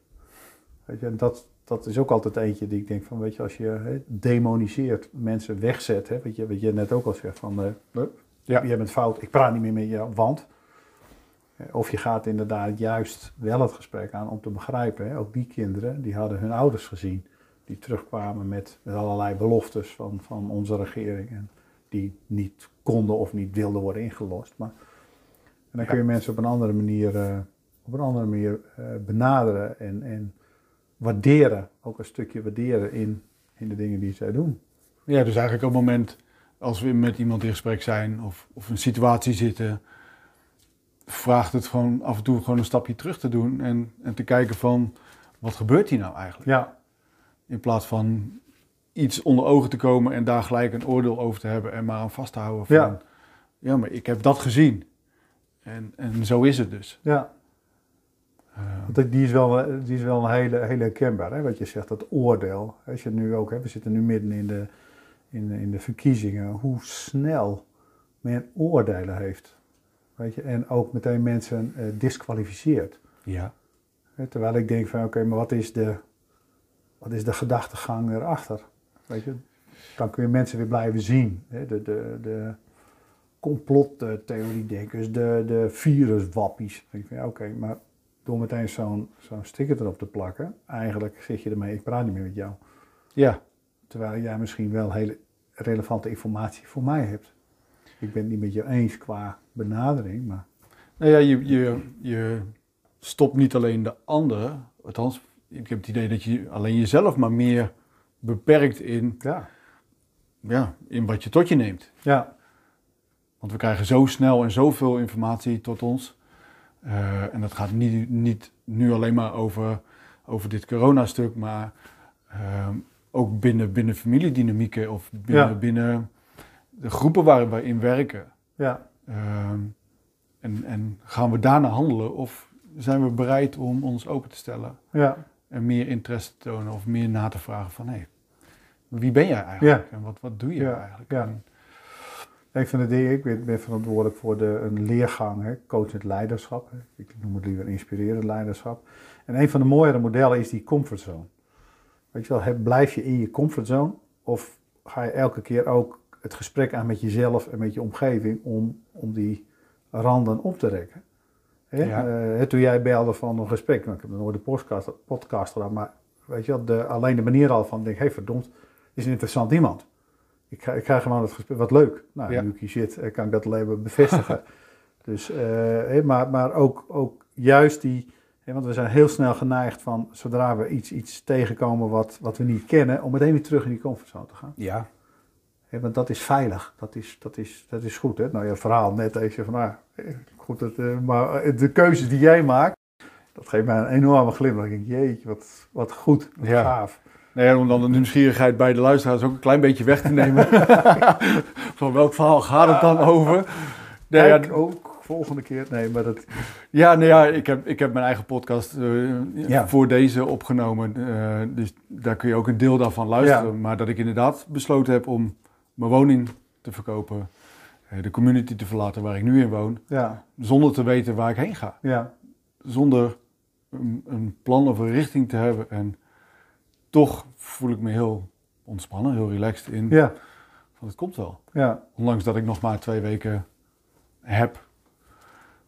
S2: Weet je, en dat, dat is ook altijd eentje die ik denk van, weet je, als je demoniseert, mensen wegzet, hè, weet je, wat je net ook al zegt van, eh,
S1: Ja.
S2: jij bent fout, ik praat niet meer met je, want. Eh, Of je gaat inderdaad juist wel het gesprek aan om te begrijpen, hè, ook die kinderen, die hadden hun ouders gezien, die terugkwamen met, met allerlei beloftes van, van onze regering en die niet konden of niet wilden worden ingelost. Maar, en dan kun je mensen op een andere manier, eh, op een andere manier benaderen en, en waarderen, ook een stukje waarderen in, in de dingen die zij doen.
S1: Ja, dus eigenlijk op het moment als we met iemand in gesprek zijn of, of een situatie zitten, vraagt het gewoon af en toe gewoon een stapje terug te doen en, en te kijken van wat gebeurt hier nou eigenlijk?
S2: Ja,
S1: In plaats van iets onder ogen te komen en daar gelijk een oordeel over te hebben en maar aan vast te houden van
S2: Ja.
S1: ja, maar ik heb dat gezien. En, en zo is het dus.
S2: ja.
S1: Eh,
S2: Want die is wel, eh, die is wel een hele, hele herkenbaar, hè? wat je zegt, dat oordeel. Als je nu ook, hè, we zitten nu midden in de, in, in de verkiezingen, hoe snel meer oordelen heeft. Weet je, en ook meteen mensen uh, disqualificeert.
S1: Ja.
S2: Terwijl ik denk van oké, maar wat is, de, wat is de gedachtegang erachter? Weet je, dan kun je mensen weer blijven zien. Hè? De, de, de complottheoriedenkers, de, de viruswappies. denk je, oké, maar door meteen zo'n zo'n sticker erop te plakken, eigenlijk zit je ermee, ik praat niet meer met jou.
S1: Ja.
S2: Terwijl jij misschien wel hele relevante informatie voor mij hebt. Ik ben het niet met je eens qua benadering, maar...
S1: Nou ja, je, je, je stopt niet alleen de ander, althans, ik heb het idee dat je alleen jezelf maar meer beperkt in,
S2: Ja.
S1: ja, in wat je tot je neemt.
S2: Ja.
S1: Want we krijgen zo snel en zoveel informatie tot ons. Uh, en dat gaat niet, niet nu alleen maar over, over dit coronastuk, maar uh, ook binnen, binnen familiedynamieken of binnen,
S2: Ja.
S1: binnen de groepen waar we in werken.
S2: Ja.
S1: Uh, en, en gaan we daarna handelen of zijn we bereid om ons open te stellen
S2: Ja.
S1: en meer interesse te tonen of meer na te vragen van hé, hey, wie ben jij eigenlijk en wat, wat doe je eigenlijk?
S2: ja.
S1: En-
S2: Een van de dingen, ik ben, ben verantwoordelijk voor de, een leergang, hè, coachend leiderschap. Hè. Ik noem het liever inspirerend leiderschap. En een van de mooiere modellen is die comfortzone. Weet je wel, hè, blijf je in je comfortzone of ga je elke keer ook het gesprek aan met jezelf en met je omgeving om, om die randen op te rekken? Hè?
S1: Ja.
S2: Hè, toen jij belde van een gesprek, nou, ik heb nog nooit de podcast, podcast gedaan, maar weet je wel, de, alleen de manier al van, denk, hé hey, verdomd, is een interessant iemand. Ik, ga, ik krijg gewoon het gesprek, wat leuk. Nou,
S1: Ja.
S2: nu zit, eh, kan ik dat alleen maar bevestigen. dus, eh, maar, maar ook, ook juist die, want we zijn heel snel geneigd van, zodra we iets, iets tegenkomen wat, wat we niet kennen, om meteen weer terug in die comfortzone te gaan.
S1: ja,
S2: want dat is veilig, dat is, dat is, dat is goed. Hè? Nou, je verhaal net even van, nou, eh, goed, dat, maar de keuzes die jij maakt, dat geeft mij een enorme glimlach. Ik denk, jeetje, wat, wat goed, wat
S1: Ja.
S2: gaaf.
S1: Nee, om dan de nieuwsgierigheid bij de luisteraars ook een klein beetje weg te nemen. Van welk verhaal gaat het dan over? Nee, ja,
S2: ook volgende keer. Nee, maar dat,
S1: ja, nou ja, ik heb, ik heb mijn eigen podcast eh,
S2: Ja.
S1: voor deze opgenomen. eh, dus daar kun je ook een deel daarvan luisteren.
S2: Ja.
S1: Maar dat ik inderdaad besloten heb om mijn woning te verkopen. eh, de community te verlaten waar ik nu in woon.
S2: ja,
S1: Zonder te weten waar ik heen ga.
S2: ja,
S1: Zonder een, een plan of een richting te hebben. En toch voel ik me heel ontspannen, heel relaxed in.
S2: ja,
S1: Van het komt wel.
S2: ja.
S1: Ondanks dat ik nog maar twee weken heb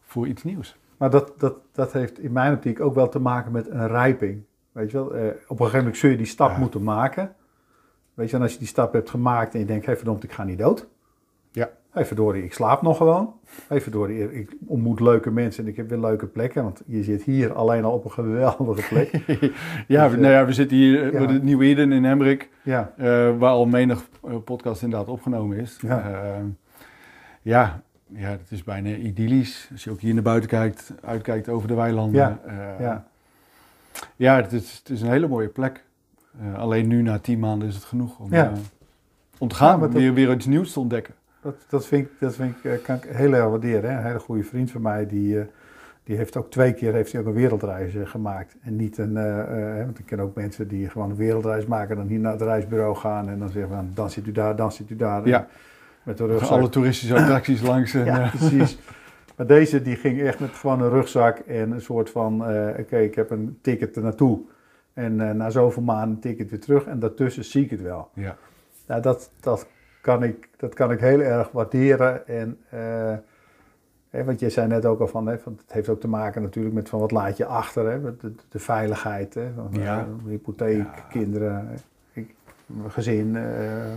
S1: voor iets nieuws.
S2: Maar dat, dat, dat heeft in mijn optiek ook wel te maken met een rijping. Weet je wel, eh, op een gegeven moment zul je die stap
S1: Ja.
S2: moeten maken. Weet je, en als je die stap hebt gemaakt en je denkt, hé verdomd, ik ga niet dood.
S1: Ja.
S2: Hé verdorie, ik slaap nog gewoon. Hé verdorie, ik ontmoet leuke mensen en ik heb weer leuke plekken. Want je zit hier alleen al op een geweldige plek.
S1: ja,
S2: Dus,
S1: we, nou ja, we zitten hier
S2: ja.
S1: bij de Nieuwe Eden in Hemrik,
S2: ja,
S1: eh, waar al menig eh, podcast inderdaad opgenomen is.
S2: Ja.
S1: Eh, ja, ja, het is bijna idyllisch. Als je ook hier naar buiten kijkt, uitkijkt over de weilanden.
S2: Ja,
S1: Eh,
S2: ja,
S1: ja het, is, het is een hele mooie plek. Eh, alleen nu na tien maanden is het genoeg om,
S2: Ja.
S1: eh, om te gaan,
S2: Ja, maar dat-
S1: weer, weer iets nieuws te ontdekken.
S2: Dat, dat, vind ik, dat vind ik, eh, kan ik heel erg waarderen. Hè? Een hele goede vriend van mij, die, eh, die heeft ook twee keer heeft hij ook een wereldreis eh, gemaakt. En niet een, want ik ken ook mensen die gewoon een wereldreis maken, dan hier naar het reisbureau gaan en dan zeggen van, dan zit u daar, dan zit u daar.
S1: Ja.
S2: Met de rugzak.
S1: Alle toeristische attracties langs. En,
S2: Ja, precies. Maar deze die ging echt met gewoon een rugzak en een soort van, oké, ik heb een ticket er naartoe. En eh, na zoveel maanden een ticket weer terug en daartussen zie ik het wel.
S1: ja.
S2: Nou, dat, dat, kan ik, dat kan ik heel erg waarderen. En, eh, hè, want jij zei net ook al van, hè, van, het heeft ook te maken natuurlijk met van wat laat je achter. Hè, met de, de veiligheid, hè, van,
S1: Ja.
S2: eh, hypotheek,
S1: Ja.
S2: kinderen, ik, gezin, eh,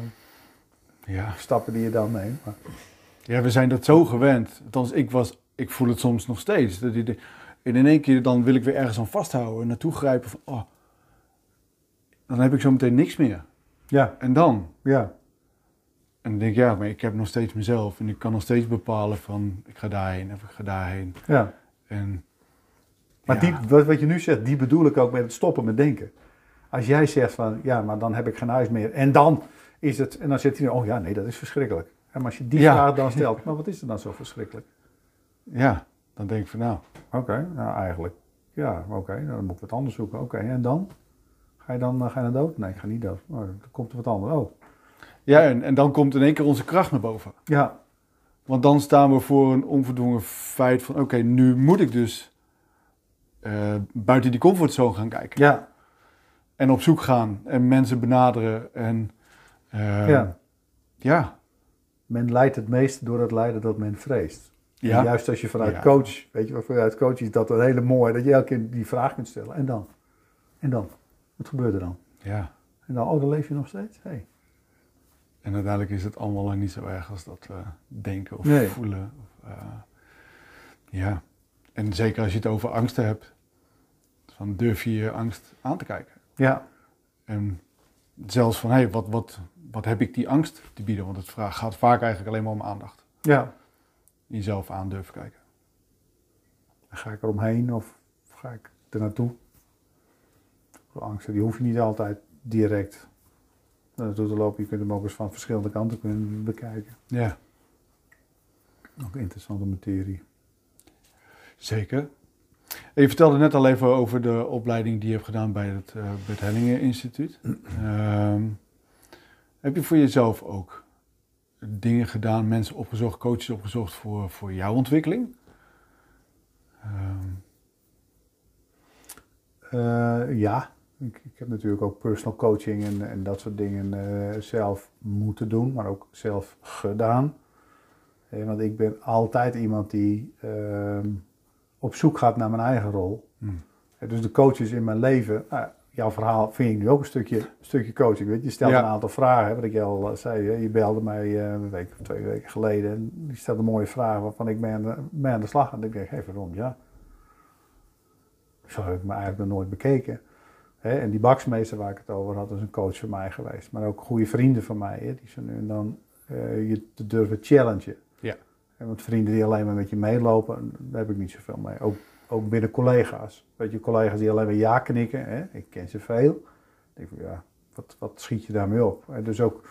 S1: Ja.
S2: stappen die je dan neemt. Maar,
S1: ja, we zijn dat zo gewend. Althans, ik, was, ik voel het soms nog steeds. Dat die- En in één keer dan wil ik weer ergens aan vasthouden en naartoe grijpen van, oh, dan heb ik zo meteen niks meer.
S2: ja,
S1: En dan?
S2: ja,
S1: En dan denk ik, ja, maar ik heb nog steeds mezelf en ik kan nog steeds bepalen van, ik ga daarheen of ik ga daarheen.
S2: ja.
S1: En
S2: Maar
S1: ja,
S2: die, wat, wat je nu zegt, die bedoel ik ook met het stoppen met denken. Als jij zegt van, ja, maar dan heb ik geen huis meer. En dan is het, en dan zit hij, oh ja, nee, dat is verschrikkelijk. En maar als je die
S1: Ja.
S2: vraag dan stelt, maar wat is er dan zo verschrikkelijk?
S1: ja, dan denk ik van, nou,
S2: Oké, nou eigenlijk, ja, oké, nou, dan moet ik wat anders zoeken. Oké, en dan? Ga je dan eh, ga je naar dood? Nee, ik ga niet dood. Oh, dan komt er wat anders. Oh,
S1: ja, en, en dan komt in één keer onze kracht naar boven.
S2: ja,
S1: Want dan staan we voor een onverdwongen feit van oké, nu moet ik dus eh, buiten die comfortzone gaan kijken.
S2: Ja,
S1: En op zoek gaan en mensen benaderen. En eh,
S2: ja.
S1: ja.
S2: Men leidt het meest door het lijden dat men vreest.
S1: Ja.
S2: En juist als je vanuit
S1: Ja.
S2: coach, weet je wel, vanuit coach is dat een hele mooie, dat je elke keer die vraag kunt stellen. En dan? En dan? Wat gebeurt er dan?
S1: ja.
S2: En dan, oh, dan leef je nog steeds? Hey.
S1: En uiteindelijk is het allemaal lang niet zo erg als dat we denken of
S2: Nee.
S1: voelen. Of, eh, ja. En zeker als je het over angsten hebt. Van durf je je angst aan te kijken.
S2: Ja,
S1: En zelfs van, hé, hey, wat, wat, wat heb ik die angst te bieden? Want het vraag, gaat vaak eigenlijk alleen maar om aandacht.
S2: ja.
S1: Jezelf aan durven kijken.
S2: Ga ik er omheen of ga ik er naartoe? Angsten, die hoef je niet altijd direct naartoe te lopen. Je kunt hem ook eens van verschillende kanten kunnen bekijken.
S1: Ja,
S2: Ook interessante materie.
S1: zeker. En je vertelde net al even over de opleiding die je hebt gedaan bij het, bij het Hellingen Instituut. Ehm, heb je voor jezelf ook dingen gedaan, mensen opgezocht, coaches opgezocht voor, voor jouw ontwikkeling? Ehm,
S2: Eh, ja, ik, ik heb natuurlijk ook personal coaching en, en dat soort dingen eh, zelf moeten doen, maar ook zelf gedaan. Eh, want ik ben altijd iemand die ehm, op zoek gaat naar mijn eigen rol.
S1: Hmm.
S2: Eh, dus de coaches in mijn leven, nou, jouw verhaal vind ik nu ook een stukje, een stukje coaching. Weet je? je stelt
S1: Ja.
S2: een aantal vragen, hè, wat ik je al zei. hè. Je belde mij een week of twee weken geleden en die stelde mooie vragen waarvan ik mee aan de, mee aan de slag. En ik denk, hé, verdomd, ja. Zo heb ik me eigenlijk nog nooit bekeken. Hè, en die baksmeester waar ik het over had, is een coach van mij geweest. Maar ook goede vrienden van mij, hè, die zo nu en dan eh, je te durven challengen.
S1: Ja.
S2: En want vrienden die alleen maar met je meelopen, daar heb ik niet zoveel mee. Ook, ook binnen collega's. Weet je, collega's die alleen maar ja knikken, hè, ik ken ze veel. Ik denk van ja, wat, wat schiet je daarmee op? En dus ook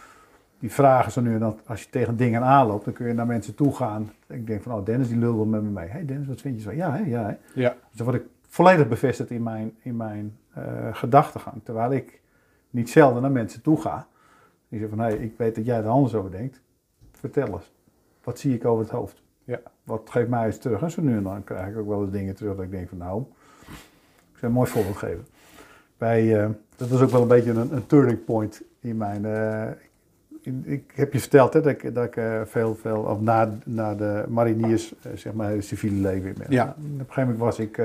S2: die vragen zo nu en dan, als je tegen dingen aanloopt, dan kun je naar mensen toe gaan. Ik denk van, oh Dennis die lult wel met me mee. Hé hey Dennis, wat vind je zo? Ja, hè, ja. Hè.
S1: ja,
S2: Dus dan word ik volledig bevestigd in mijn, in mijn gedachtegang. Terwijl ik niet zelden naar mensen toe ga. Die zeggen van, hé, ik weet dat jij er anders over denkt. Vertel eens. Wat zie ik over het hoofd?
S1: Ja.
S2: Wat geeft mij eens terug? En zo nu en dan krijg ik ook wel eens dingen terug dat ik denk van, nou, ik zal een mooi voorbeeld geven. Bij, eh, dat was ook wel een beetje een, een turning point in mijn... eh, in- ik heb je verteld hè, dat ik, dat ik eh, veel, veel, of na, na de mariniers, eh, zeg maar, het civiele leven in ben.
S1: Ja.
S2: En Op een gegeven moment was ik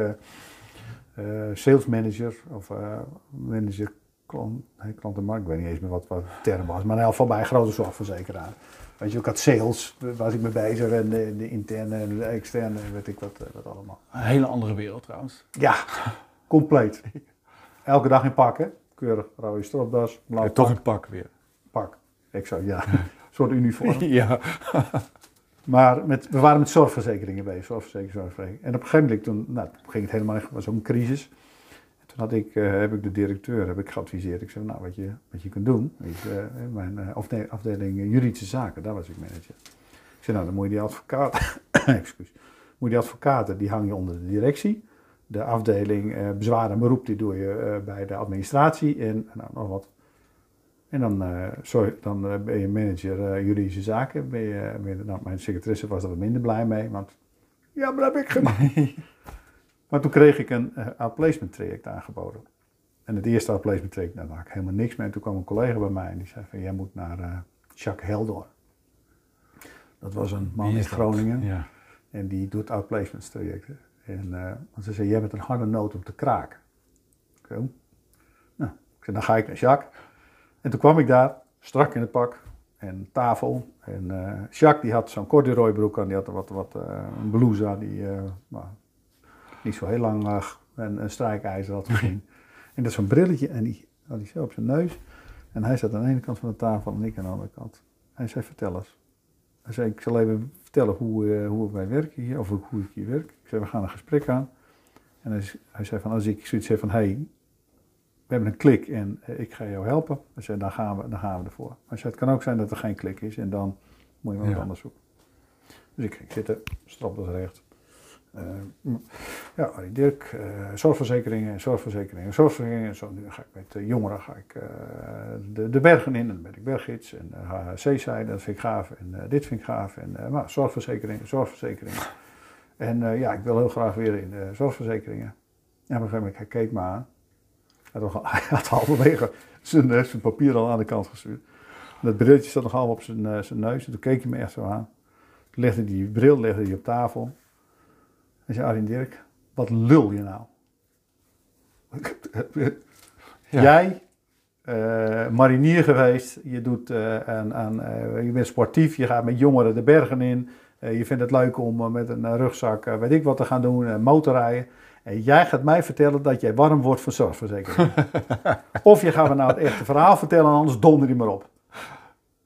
S2: eh, sales manager of eh, manager klant, nee, klantenmarkt, ik weet niet eens meer wat, wat de term was, maar in elk geval bij een grote zorgverzekeraar. Weet je, ik had sales, was ik mee bezig en de, de interne en de externe, weet ik wat, eh, wat allemaal.
S1: een hele andere wereld trouwens.
S2: Ja, compleet. Elke dag in pakken, keurig rode stropdas, blauw
S1: Ja, toch een pak weer.
S2: pak. Ik zou, ja, een soort uniform.
S1: ja.
S2: Maar met, we waren met zorgverzekeringen bezig, zorgverzekering. En op een gegeven moment toen, nou, ging het helemaal, was een crisis. En toen had ik, eh, heb ik de directeur heb ik geadviseerd. Ik zei, nou, wat je, wat je kunt doen, eh, mijn eh, afde- afdeling juridische zaken, daar was ik manager. Ik zei, nou, dan moet je die advocaat, excuus, moet je die advocaten, die hang je onder de directie. De afdeling bezwaar en beroep, die doe je bij de administratie en nou, nog wat. En dan, eh, sorry, dan eh, ben je manager eh, juridische zaken. Ben je, ben je- nou, mijn secretaresse was er wat minder blij mee, want ja, maar dat heb ik gedaan. maar toen kreeg ik een outplacement traject aangeboden. En het eerste outplacement traject, daar had ik helemaal niks mee. En toen kwam een collega bij mij en die zei van, jij moet naar Jacques Heldor. Dat was een man in? Groningen.
S1: Ja.
S2: En die doet outplacements trajecten. En want ze zei, jij bent een harde noot om te kraken. Zei, "Oh." Nou, ik zei, dan ga ik naar Jacques. En toen kwam ik daar, strak in het pak en tafel. En eh, Jacques die had zo'n corduroy broek aan, die had wat, wat eh, een blouse aan, die eh, niet zo heel lang lag. En een strijkijzer had gezien. en dat zo'n brilletje en die had hij zo op zijn neus. En hij zat aan de ene kant van de tafel en ik aan de andere kant. Hij zei, vertel eens. Hij zei, ik zal even vertellen hoe, hoe wij werken hier, of hoe ik hier werk. Ik zei, we gaan een gesprek aan. En hij, hij zei van, als ik zoiets heb van, hé, hey, we hebben een klik en eh, ik ga jou helpen. Hij zei, dan gaan we, dan gaan we ervoor. Maar zei, het kan ook zijn dat er geen klik is en dan moet je maar wat anders zoeken. Dus ik ging zitten, strop dat recht. Eh, Ja, Arie Dirk, eh, zorgverzekeringen, zorgverzekeringen, zorgverzekeringen. Zo, nu ga ik met de jongeren ga ik, de, de bergen in en dan ben ik berggids. En uh, HHC-zijde, dat vind ik gaaf. En dit vind ik gaaf. En maar zorgverzekeringen, zorgverzekeringen. En ja, ik wil heel graag weer in de zorgverzekeringen. En op een gegeven moment, hij keek me aan. Hij had, nog- hij had halverwege zijn, zijn papier al aan de kant gestuurd. Dat brilletje zat nog half op zijn, eh, zijn neus. En toen keek hij me echt zo aan. Toen legde die bril legde hij op tafel. En zei, Arjen Dirk, wat lul je nou?
S1: Ja.
S2: Jij, eh, marinier geweest, je, doet, eh, aan, aan, je bent sportief, je gaat met jongeren de bergen in. Je vindt het leuk om met een rugzak, weet ik wat, te gaan doen, motorrijden. En jij gaat mij vertellen dat jij warm wordt van zorgverzekering. of je gaat me nou het echte verhaal vertellen, anders donder je maar op.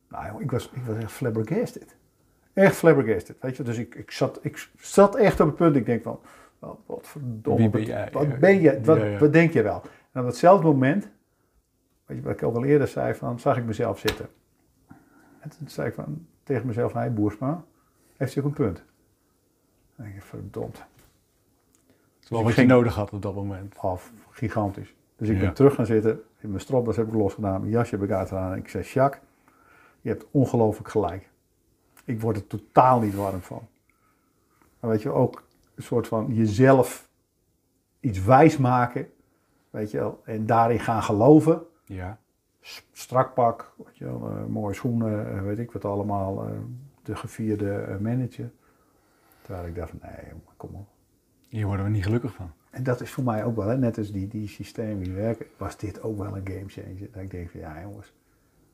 S2: Nou ik was, ik was echt flabbergasted. Echt flabbergasted, weet je. Dus ik, ik, zat, ik zat echt op het punt, ik denk van, wat, wat verdomme.
S1: Wie ben
S2: wat-
S1: jij?
S2: Wat ben je, wat,
S1: Ja, ja.
S2: wat denk je wel? En op hetzelfde moment, weet je wat ik ook al eerder zei, van, zag ik mezelf zitten. En toen zei ik van, tegen mezelf, hij Boersma, heeft ook een punt. Denk ik, verdomd. Ik
S1: wat je
S2: ging-
S1: nodig had op dat moment.
S2: Af, gigantisch. Dus ik
S1: Ja.
S2: ben terug gaan zitten, in mijn stropdas heb ik losgedaan, mijn jasje heb ik uitgedaan. En ik zei, Jacques, je hebt ongelooflijk gelijk. Ik word er totaal niet warm van. Maar weet je, ook een soort van jezelf iets wijs maken, weet je wel, en daarin gaan geloven.
S1: Ja.
S2: Strak pak, weet je wel, eh, mooie schoenen, eh, weet ik wat allemaal, eh, de gevierde manager. Terwijl ik dacht, nee, kom op.
S1: Hier worden we niet gelukkig van.
S2: En dat is voor mij ook wel, hè, net als die, die systemen die werken, was dit ook wel een game changer. Dat ik denk van, ja jongens,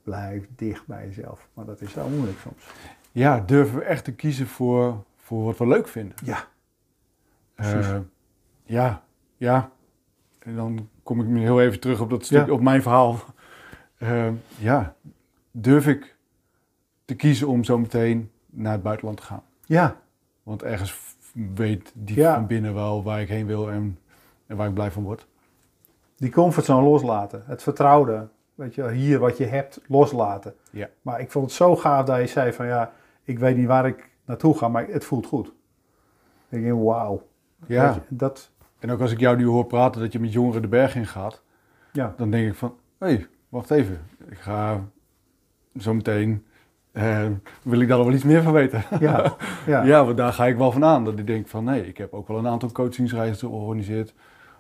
S2: blijf dicht bij jezelf. Maar dat is zo moeilijk soms.
S1: Ja, durven we echt te kiezen voor, voor wat we leuk vinden.
S2: Ja, Precies.
S1: Eh, ja, ja. En dan kom ik nu heel even terug op dat stuk,
S2: Ja.
S1: op mijn verhaal. Eh, ja, durf ik te kiezen om zo meteen naar het buitenland te gaan?
S2: ja,
S1: Want ergens weet die
S2: Ja.
S1: van binnen wel waar ik heen wil en, en waar ik blij van word.
S2: die comfortzone loslaten. Het vertrouwde, weet je, hier wat je hebt, loslaten.
S1: Ja.
S2: Maar ik vond het zo gaaf dat je zei van, ja, ik weet niet waar ik naartoe ga, maar het voelt goed. Ik denk, wauw.
S1: Ja.
S2: Je, Dat,
S1: En ook als ik jou nu hoor praten dat je met jongeren de berg in gaat,
S2: ja,
S1: dan denk ik van, hé, hey, wacht even. Ik ga zo meteen, eh, wil ik daar wel iets meer van weten.
S2: ja, ja.
S1: Ja, want daar ga ik wel van aan. Dat ik denk van, nee, ik heb ook wel een aantal coachingsreizen georganiseerd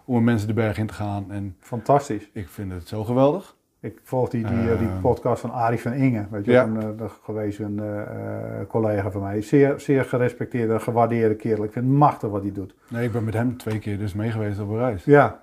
S1: om met mensen de berg in te gaan. En
S2: fantastisch.
S1: ik vind het zo geweldig.
S2: Ik volg die, die, eh, die
S1: Ehm.
S2: podcast van Arie van Ingen, weet je,
S1: Ja.
S2: een eh, gewezen eh, collega van mij. Zeer, zeer gerespecteerde, gewaardeerde kerel. Ik vind het machtig wat hij doet.
S1: Nee, ik ben met hem twee keer dus mee geweest op een reis.
S2: Ja.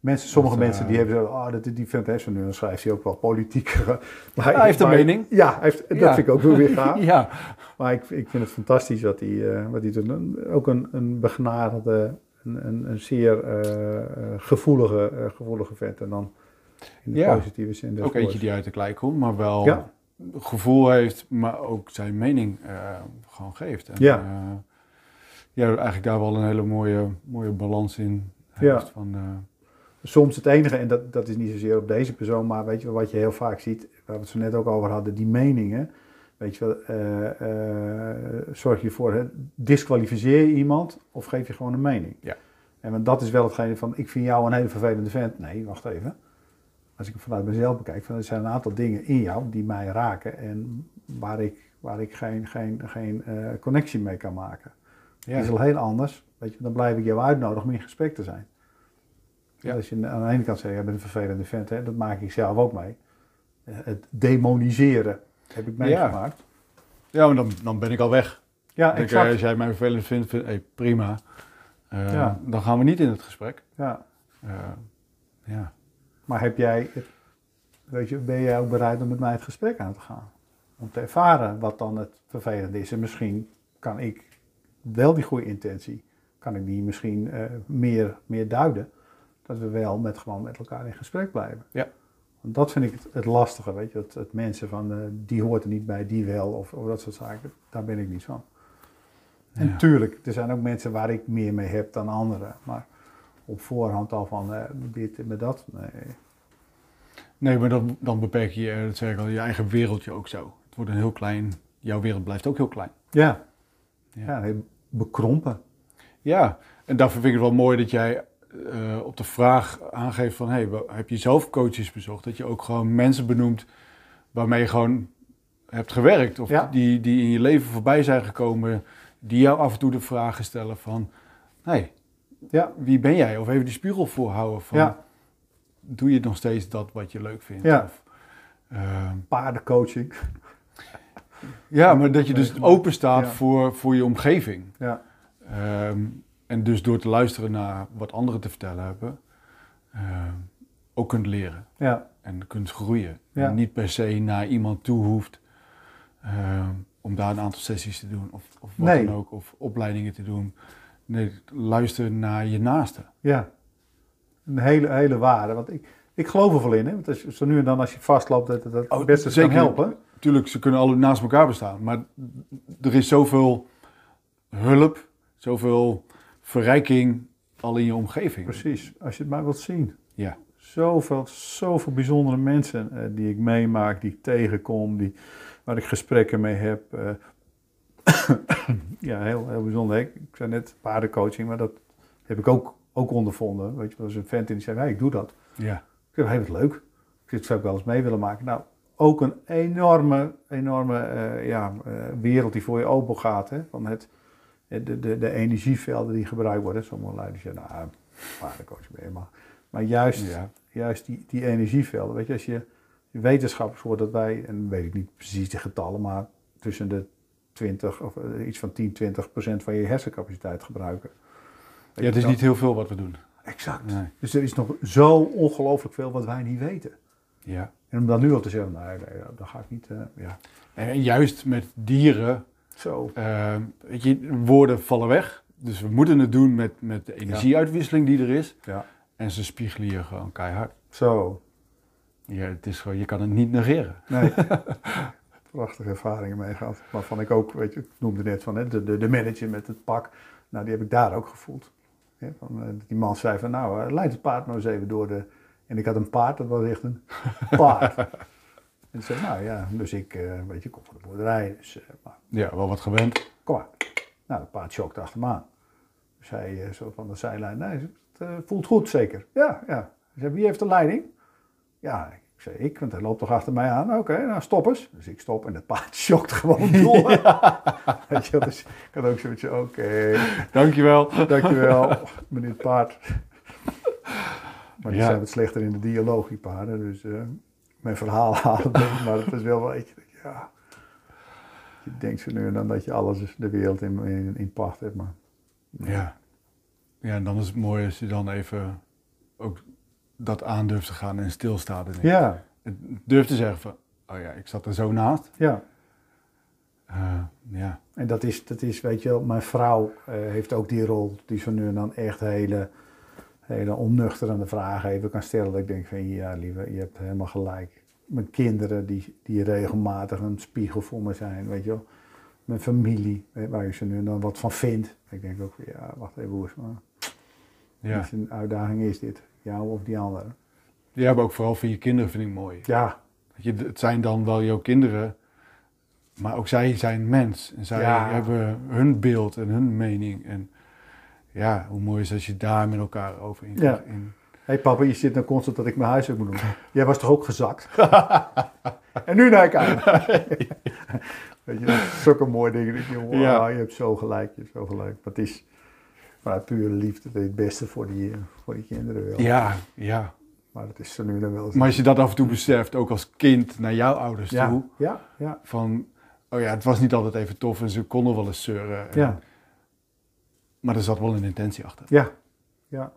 S2: Mensen, sommige
S1: Dat, eh,
S2: mensen die hebben zo, oh, dat, die hij zo nu, dan schrijft hij ook wel politiek. maar
S1: hij heeft een mening.
S2: Ja, hij heeft, dat
S1: Ja.
S2: vind ik ook wel weer gaaf.
S1: Ja,
S2: Maar ik, ik vind het fantastisch wat hij, eh, wat hij doet. Ook een, een begnadigde, een, een, een zeer eh, eh, gevoelige, eh, gevoelige vent. En dan in de
S1: Ja.
S2: positieve zin. des
S1: ook eentje die uit de klei komt, maar wel
S2: Ja.
S1: gevoel heeft, maar ook zijn mening eh, gewoon geeft. En,
S2: Ja.
S1: eh, ja, eigenlijk daar wel een hele mooie, mooie balans in
S2: Ja.
S1: heeft. Van, eh,
S2: Soms het enige, en dat, dat is niet zozeer op deze persoon, maar weet je wat je heel vaak ziet, waar we het zo net ook over hadden, die meningen. Weet je wel, eh, eh, zorg je voor, hè, disqualificeer je iemand of geef je gewoon een mening?
S1: Ja.
S2: En want dat is wel hetgene van, ik vind jou een hele vervelende vent. Nee, wacht even. Als ik het vanuit mezelf bekijk, van, er zijn een aantal dingen in jou die mij raken en waar ik, waar ik geen, geen, geen eh, connectie mee kan maken.
S1: ja.
S2: Het is al heel anders. Weet je, dan blijf ik jou uitnodigen om in gesprek te zijn.
S1: Ja.
S2: Als je aan de ene kant zegt, jij bent een vervelende vent, hè, dat maak ik zelf ook mee. Eh, Het demoniseren heb ik meegemaakt.
S1: ja, maar dan, dan ben ik al weg.
S2: Ja,
S1: denk
S2: exact.
S1: als jij mij vervelend vindt, vind, hey, prima. Eh,
S2: Ja.
S1: Dan gaan we niet in het gesprek.
S2: Ja.
S1: Eh, ja.
S2: Maar heb jij, weet je, ben jij ook bereid om met mij het gesprek aan te gaan? Om te ervaren wat dan het vervelende is. En misschien kan ik wel die goede intentie, kan ik die misschien eh, meer, meer duiden. Dat we wel met, gewoon met elkaar in gesprek blijven.
S1: Ja.
S2: Want dat vind ik het, het lastige, weet je. Het, het mensen van, eh, die hoort er niet bij, die wel, of, of dat soort zaken. Daar ben ik niet van. En tuurlijk, er zijn ook mensen waar ik meer mee heb dan anderen. Maar op voorhand al van eh, dit en dat, nee.
S1: Nee, maar dan, dan beperk je, eh, dat zeg ik al, je eigen wereldje ook zo. Het wordt een heel klein, jouw wereld blijft ook heel klein.
S2: Ja,
S1: Ja.
S2: ja. heel bekrompen.
S1: Ja, en daarvoor vind ik het wel mooi dat jij eh, op de vraag aangeeft van... Hey, heb je zelf coaches bezocht? Dat je ook gewoon mensen benoemt waarmee je gewoon hebt gewerkt. Of
S2: Ja.
S1: die, die in je leven voorbij zijn gekomen. Die jou af en toe de vragen stellen van... Hey,
S2: Ja,
S1: wie ben jij? Of even die spiegel voorhouden van...
S2: ja.
S1: Doe je nog steeds dat wat je leuk vindt?
S2: Ja.
S1: Of, ehm,
S2: paardencoaching.
S1: ja, maar dat je dus open staat
S2: Ja.
S1: voor, voor je omgeving.
S2: Ja,
S1: Ehm, en dus door te luisteren naar wat anderen te vertellen hebben, ehm, ook kunt leren
S2: ja,
S1: en kunt groeien.
S2: Ja.
S1: En niet per se naar iemand toe hoeft ehm, om daar een aantal sessies te doen of, of wat
S2: Nee.
S1: dan ook, of opleidingen te doen. Nee, luister naar je naaste.
S2: ja. Een hele, hele waarde. Want ik, ik geloof er wel in. Hè? Want als zo nu en dan als je vastloopt, dat dat
S1: Oh,
S2: het beste
S1: zeker.
S2: kan helpen.
S1: Tuurlijk, ze kunnen alle naast elkaar bestaan, maar er is zoveel hulp, zoveel verrijking al in je omgeving.
S2: Precies, als je het maar wilt zien.
S1: Ja.
S2: Zoveel, zoveel bijzondere mensen eh, die ik meemaak, die ik tegenkom, die, waar ik gesprekken mee heb. eh. ja, heel, heel bijzonder. Ik, ik zei net paardencoaching, maar dat heb ik ook, ook ondervonden. Weet je, er was een vent die zei, hey, ik doe dat.
S1: Ja.
S2: Ik zei, hey, wat leuk. Ik zou ik wel eens mee willen maken. Nou, ook een enorme, enorme eh, ja, wereld die voor je open gaat. Hè? Van het, de, de, de energievelden die gebruikt worden. Sommige leiders zeggen, nou, paardencoach ben je maar. Maar juist,
S1: Ja.
S2: juist die, die energievelden. Weet je, als je, wetenschappers hoort dat wij, en weet ik niet precies de getallen, maar tussen de 20 of eh, iets van 10, 20 procent van je hersencapaciteit gebruiken.
S1: ja, het is niet heel veel wat we doen.
S2: Exact.
S1: Nee.
S2: Dus er is nog zo ongelooflijk veel wat wij niet weten.
S1: Ja.
S2: En om dan nu al te zeggen, nee, nee dat ga ik niet. eh, ja.
S1: En juist met dieren,
S2: Zo.
S1: eh, weet je, woorden vallen weg. Dus we moeten het doen met, met de energieuitwisseling die er is.
S2: Ja.
S1: En ze spiegelen je gewoon keihard.
S2: Zo.
S1: Ja, het is gewoon, je kan het niet negeren.
S2: Nee. Prachtige ervaringen mee gehad. Waarvan ik ook, weet je, ik noemde net van hè, de, de, de manager met het pak. Nou, die heb ik daar ook gevoeld. Van, eh, die man zei van, nou, eh, leid het paard maar eens even door de... En ik had een paard, dat was echt een paard. en zei, nou ja, dus ik, eh, weet je, kom van de boerderij. Dus, eh, maar
S1: Ja, wel wat gewend.
S2: kom maar. Nou, het paard chokte achter me aan. Dus hij zo van de zijlijn, nee, het voelt goed zeker. Ja, ja. Zei, wie heeft de leiding? Ja, ik zei ik, want hij loopt toch achter mij aan. Oké, nou stop eens. Dus ik stop en het paard chokt gewoon door. Weet je, dus ik had ook zoiets oké,
S1: Dankjewel.
S2: dankjewel, meneer het paard. Maar die
S1: Ja.
S2: zijn wat slechter in de dialoog, die paarden. Dus mijn verhaal halen, ik, maar het is wel wel iets, ja... Je denkt zo nu en dan dat je alles de wereld in, in, in pacht hebt, maar...
S1: Ja. Ja, en dan is het mooi als je dan even ook dat aan durft te gaan en stilstaat. En
S2: Ja,
S1: durft te zeggen van, oh ja, ik zat er zo naast.
S2: ja.
S1: Eh, ja.
S2: En dat is, dat is, weet je wel, mijn vrouw eh, heeft ook die rol. Die zo nu en dan echt hele, hele onnuchterende vragen even kan stellen. Dat ik denk van, ja lieve, je hebt helemaal gelijk. Mijn kinderen die, die regelmatig een spiegel voor me zijn, weet je wel. Mijn familie, waar je zo nu dan wat van vindt. Ik denk ook, van, ja, wacht even, hoe is maar.
S1: Ja.
S2: Wat een uitdaging is dit? Jou of die andere?
S1: ja, maar ook vooral voor je kinderen vind ik mooi.
S2: Ja,
S1: je, het zijn dan wel jouw kinderen, maar ook zij zijn mens. En zij
S2: Ja.
S1: hebben hun beeld en hun mening. En ja, hoe mooi is als je daar met elkaar over in...
S2: Ja.
S1: in
S2: Hé hey papa, je zit nou constant dat ik mijn huis ook moet doen. Jij was toch ook gezakt? en nu naar ik aan. Weet je, dat is zulke mooie dingen. Dat je, wow,
S1: Ja.
S2: je hebt zo gelijk, je hebt zo gelijk. Maar het is vanuit pure liefde het beste voor die, voor die kinderen wel.
S1: ja, ja.
S2: Maar het is zo nu dan wel.
S1: Maar als je dat af en toe beseft, ook als kind naar jouw ouders
S2: ja,
S1: toe,
S2: ja, ja,
S1: van, oh ja, het was niet altijd even tof en ze konden wel eens zeuren. En-
S2: ja,
S1: Maar er zat wel een intentie achter.
S2: ja, ja.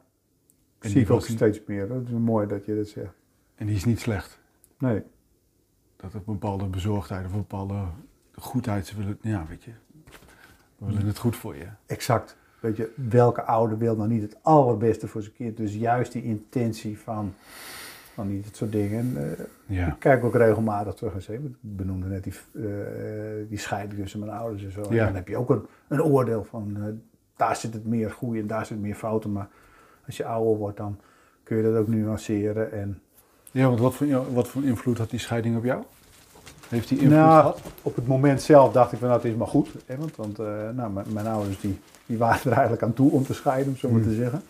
S1: En
S2: Zie
S1: die
S2: ik ook steeds meer. Dat is mooi dat je dat zegt.
S1: En die is niet slecht.
S2: Nee,
S1: Dat een bepaalde bezorgdheid of een bepaalde goedheid, ze willen, ja, weet je, we willen het goed voor je.
S2: exact. Weet je, welke ouder wil nou niet het allerbeste voor zijn kind? Dus juist die intentie van, van niet dat soort dingen. En, eh,
S1: Ja,
S2: Ik kijk ook regelmatig terug en zeg, ik benoemde net die, eh, die scheiding tussen mijn ouders en zo. En
S1: Ja.
S2: dan heb je ook een, een oordeel van, eh, daar zit het meer goede en daar zit meer fouten. Maar als je ouder wordt, dan kun je dat ook nuanceren. En
S1: ja want wat voor, wat voor invloed had die scheiding op jou? Heeft die invloed
S2: Nou,
S1: gehad?
S2: op het moment zelf dacht ik van nou, het is maar goed. Hè, want want eh, nou, mijn, mijn ouders die, die waren er eigenlijk aan toe om te scheiden, om zo maar
S1: Hmm.
S2: te zeggen.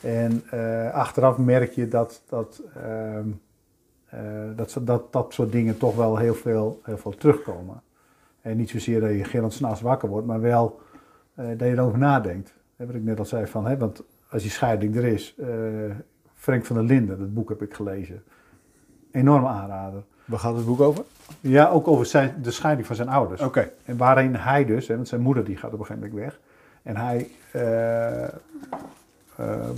S2: En eh, achteraf merk je dat dat, ehm, eh, dat, dat dat soort dingen toch wel heel veel, heel veel terugkomen. En niet zozeer dat je gillend s'nachts wakker wordt, maar wel dat je erover nadenkt. Wat ik net al zei van, hè, want als die scheiding er is, eh, Frank van der Linden, dat boek heb ik gelezen. Enorme aanrader.
S1: Waar gaat het boek over?
S2: Ja, ook over zijn, de scheiding van zijn ouders.
S1: Oké.
S2: En waarin hij dus, hè, want zijn moeder die gaat op een gegeven moment weg. En hij eh, eh,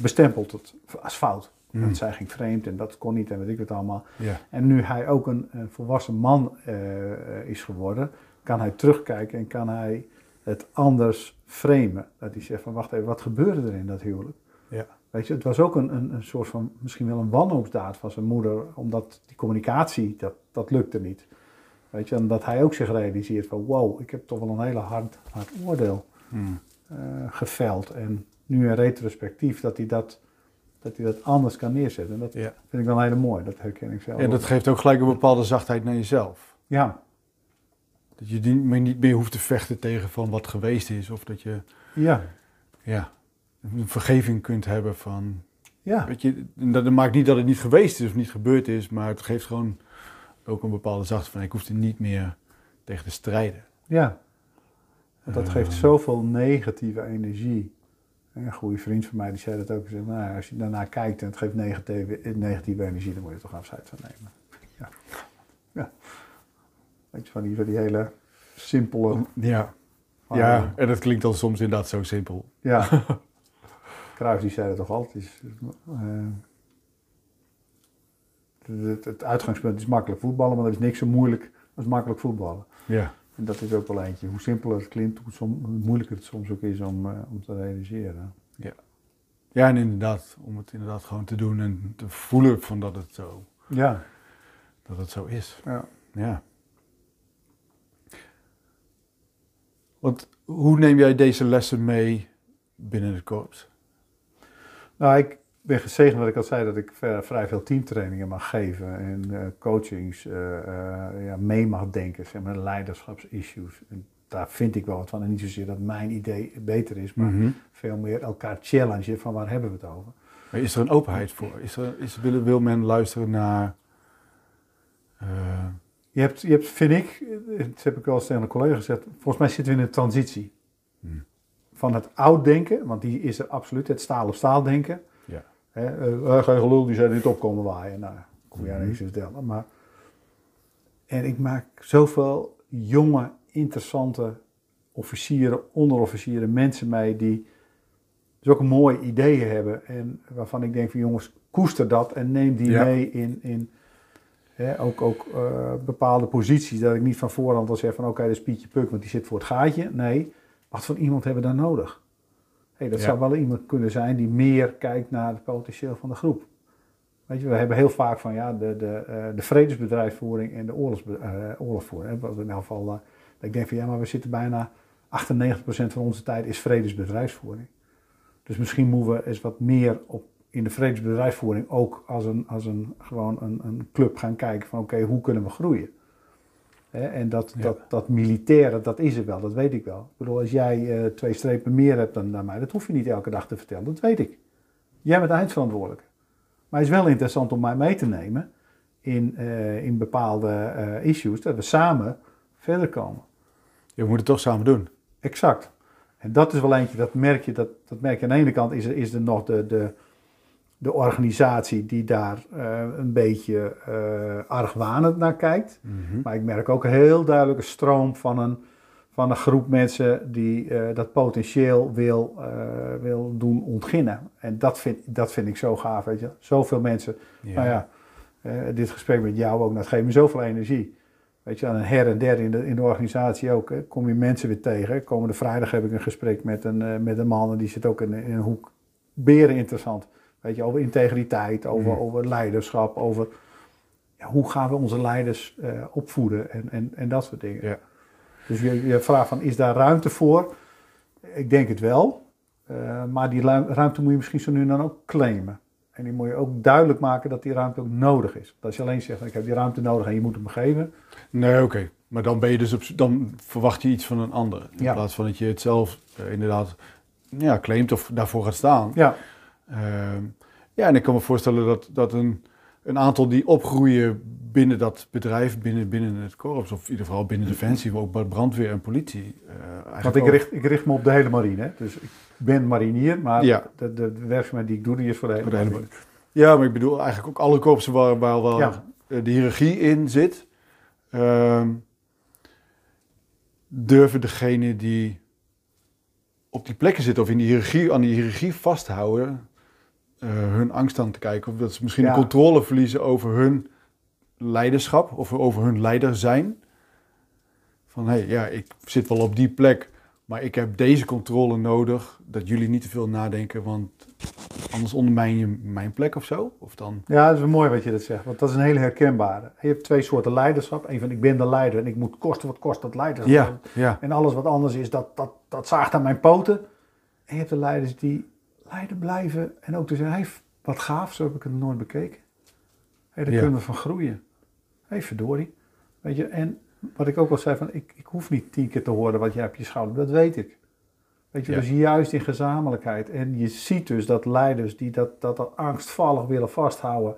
S2: bestempelt het als fout.
S1: Hmm.
S2: Want zij ging vreemd en dat kon niet en weet ik het allemaal.
S1: Ja.
S2: En nu hij ook een, een volwassen man eh, is geworden, kan hij terugkijken en kan hij het anders framen. Dat hij zegt van wacht even, wat gebeurde er in dat huwelijk?
S1: Ja.
S2: Weet je, het was ook een, een, een soort van, misschien wel een wanhoopsdaad van zijn moeder, omdat die communicatie, dat, dat lukte niet. Weet je, en dat hij ook zich realiseert van wow, ik heb toch wel een hele hard, hard oordeel
S1: Hmm.
S2: eh, geveld. En nu in retrospectief dat hij dat, dat hij dat anders kan neerzetten. En dat
S1: Ja.
S2: vind ik wel heel mooi, dat herken ik zelf.
S1: En dat
S2: ook.
S1: geeft ook gelijk een bepaalde zachtheid naar jezelf.
S2: Ja,
S1: Dat je niet meer, niet meer hoeft te vechten tegen van wat geweest is. Of dat je
S2: ja,
S1: ja, een vergeving kunt hebben van...
S2: ja.
S1: Weet je, dat maakt niet dat het niet geweest is of niet gebeurd is. Maar het geeft gewoon ook een bepaalde zachtheid van... Ik hoef er niet meer tegen te strijden.
S2: Ja, want dat geeft zoveel negatieve energie. En Een goede vriend van mij die zei dat ook. Zei, nou, als je daarna kijkt en het geeft negatieve, negatieve energie, dan moet je er toch afscheid van nemen. Ja. ja. Weet je, van die, van die hele simpele...
S1: Ja. ja, en dat klinkt dan soms inderdaad zo simpel.
S2: ja. Kruis die zei dat toch altijd. is, eh, het, het uitgangspunt is makkelijk voetballen, maar er is niks zo moeilijk als makkelijk voetballen.
S1: Ja.
S2: En dat is ook wel eentje. Hoe simpeler het klinkt, hoe, som- hoe moeilijker het soms ook is om, eh, om te realiseren.
S1: Ja, en inderdaad, om het inderdaad gewoon te doen en te voelen van dat het zo,
S2: Ja.
S1: dat het zo is.
S2: ja.
S1: Ja. Want hoe neem jij deze lessen mee binnen het korps?
S2: Nou, ik ben gezegend wat ik al zei, dat ik vrij veel teamtrainingen mag geven en eh, coachings eh, ja, mee mag denken, zeg maar, leiderschapsissues. En daar vind ik wel wat van. En niet zozeer dat mijn idee beter is, maar
S1: Mhm.
S2: veel meer elkaar challengen van waar hebben we het over.
S1: Maar is er een openheid voor? Is er, is, wil, wil men luisteren naar...
S2: Je hebt, je hebt, vind ik, dat heb ik wel eens tegen een collega gezegd, volgens mij zitten we in een transitie.
S1: Hmm.
S2: Van het oud denken, want die is er absoluut, het staal op staal denken.
S1: Ja.
S2: Hè, eh, geen gelul, die zijn niet opkomen waaien. Nou, kom jij
S1: Mhm.
S2: niks te vertellen. Maar, en ik maak zoveel jonge, interessante officieren, onderofficieren, mensen mee die zulke mooie ideeën hebben. En waarvan ik denk van jongens, koester dat en neem die
S1: Ja.
S2: mee in, in ook, ook eh, bepaalde posities. Dat ik niet van voorhand al zeg van oké, dat is Pietje Puk, want die zit voor het gaatje. Nee, wat voor iemand hebben we daar nodig? Hey, dat
S1: Ja.
S2: zou wel iemand kunnen zijn die meer kijkt naar het potentieel van de groep. Weet je, we hebben heel vaak van ja, de, de, eh, de vredesbedrijfsvoering en de eh, oorlogsvoering. Hè, wat in elk geval, eh, ik denk van ja, maar we zitten bijna 98% van onze tijd is vredesbedrijfsvoering. Dus misschien moeten we eens wat meer op, in de vredesbedrijfsvoering ook als een, als een, gewoon een, een club gaan kijken van oké, hoe kunnen we groeien? Hè, en dat,
S1: Ja.
S2: dat, dat militaire, dat is het wel, dat weet ik wel. Ik bedoel, als jij eh, twee strepen meer hebt dan, dan mij, dat hoef je niet elke dag te vertellen, dat weet ik. Jij bent eindverantwoordelijke. Maar het is wel interessant om mij mee te nemen in, eh, in bepaalde eh, issues, dat we samen verder komen.
S1: je moet het toch samen doen.
S2: Exact. En dat is wel eentje, dat merk je, dat, dat merk je aan de ene kant, is er, is er nog de, de, de organisatie die daar eh, een beetje eh argwanend naar kijkt.
S1: Mhm.
S2: Maar ik merk ook een heel duidelijke stroom van een, van een groep mensen die eh, dat potentieel wil, wil doen ontginnen. En dat vind, dat vind ik zo gaaf, weet je. Zoveel mensen.
S1: Ja.
S2: Nou ja, dit gesprek met jou ook, dat geeft me zoveel energie. Weet je, en her en der in de, in de organisatie ook, hè, kom je mensen weer tegen. Komende vrijdag heb ik een gesprek met een, met een man en die zit ook in, in een hoek. Beren interessant. Weet je, over integriteit, over,
S1: Mhm.
S2: over leiderschap, over ja, hoe gaan we onze leiders eh, opvoeden en, en, en dat soort dingen.
S1: Ja.
S2: Dus je, je vraagt van, is daar ruimte voor? Ik denk het wel. Eh, maar die ruimte moet je misschien zo nu en dan ook claimen. En die moet je ook duidelijk maken dat die ruimte ook nodig is. Want als je alleen zegt, ik heb die ruimte nodig en je moet hem geven.
S1: Nee, oké. Maar dan ben je dus op, dan verwacht je iets van een ander. In
S2: Ja.
S1: plaats van dat je het zelf eh, inderdaad ja, claimt of daarvoor gaat staan.
S2: Ja,
S1: ja, en ik kan me voorstellen dat, dat een, een aantal die opgroeien binnen dat bedrijf, binnen, binnen het korps, of in ieder geval binnen Defensie, maar ook bij brandweer en politie. eh,
S2: want ik richt, ik richt me op de hele marine. Hè. Dus ik ben marinier, maar
S1: Ja.
S2: de, de, de werkzaamheid die ik doe, die is voor de hele,
S1: Voor de hele
S2: marine.
S1: Ja, maar ik bedoel eigenlijk ook alle korpsen waar, waar wel
S2: Ja.
S1: eh, de hiërarchie in zit. ehm, durven degene die op die plekken zitten of in die hiërarchie, aan die hiërarchie vasthouden, eh, hun angst aan te kijken. Of dat ze misschien
S2: Ja.
S1: de controle verliezen over hun leiderschap of over hun leider zijn. Van hé, hey, ja, ik zit wel op die plek, maar ik heb deze controle nodig. Dat jullie niet te veel nadenken, want anders ondermijn je mijn plek of zo. Of dan,
S2: Ja, dat is wel mooi wat je dat zegt, want dat is een hele herkenbare. Je hebt twee soorten leiderschap. Eén van ik ben de leider en ik moet kosten wat kost dat leiderschap.
S1: ja, ja,
S2: En alles wat anders is, dat, dat, dat zaagt aan mijn poten. En je hebt de leiders die leider blijven en ook te zeggen, hey, wat gaaf, zo heb ik het nooit bekeken. Hey, daar
S1: Ja.
S2: kunnen we van groeien. Hé, hey, verdorie. Weet je, en wat ik ook al zei, van, ik, ik hoef niet tien keer te horen wat jij op je schouder, dat weet ik. Weet je,
S1: Ja.
S2: dus juist in gezamenlijkheid. En je ziet dus dat leiders die dat, dat, dat angstvallig willen vasthouden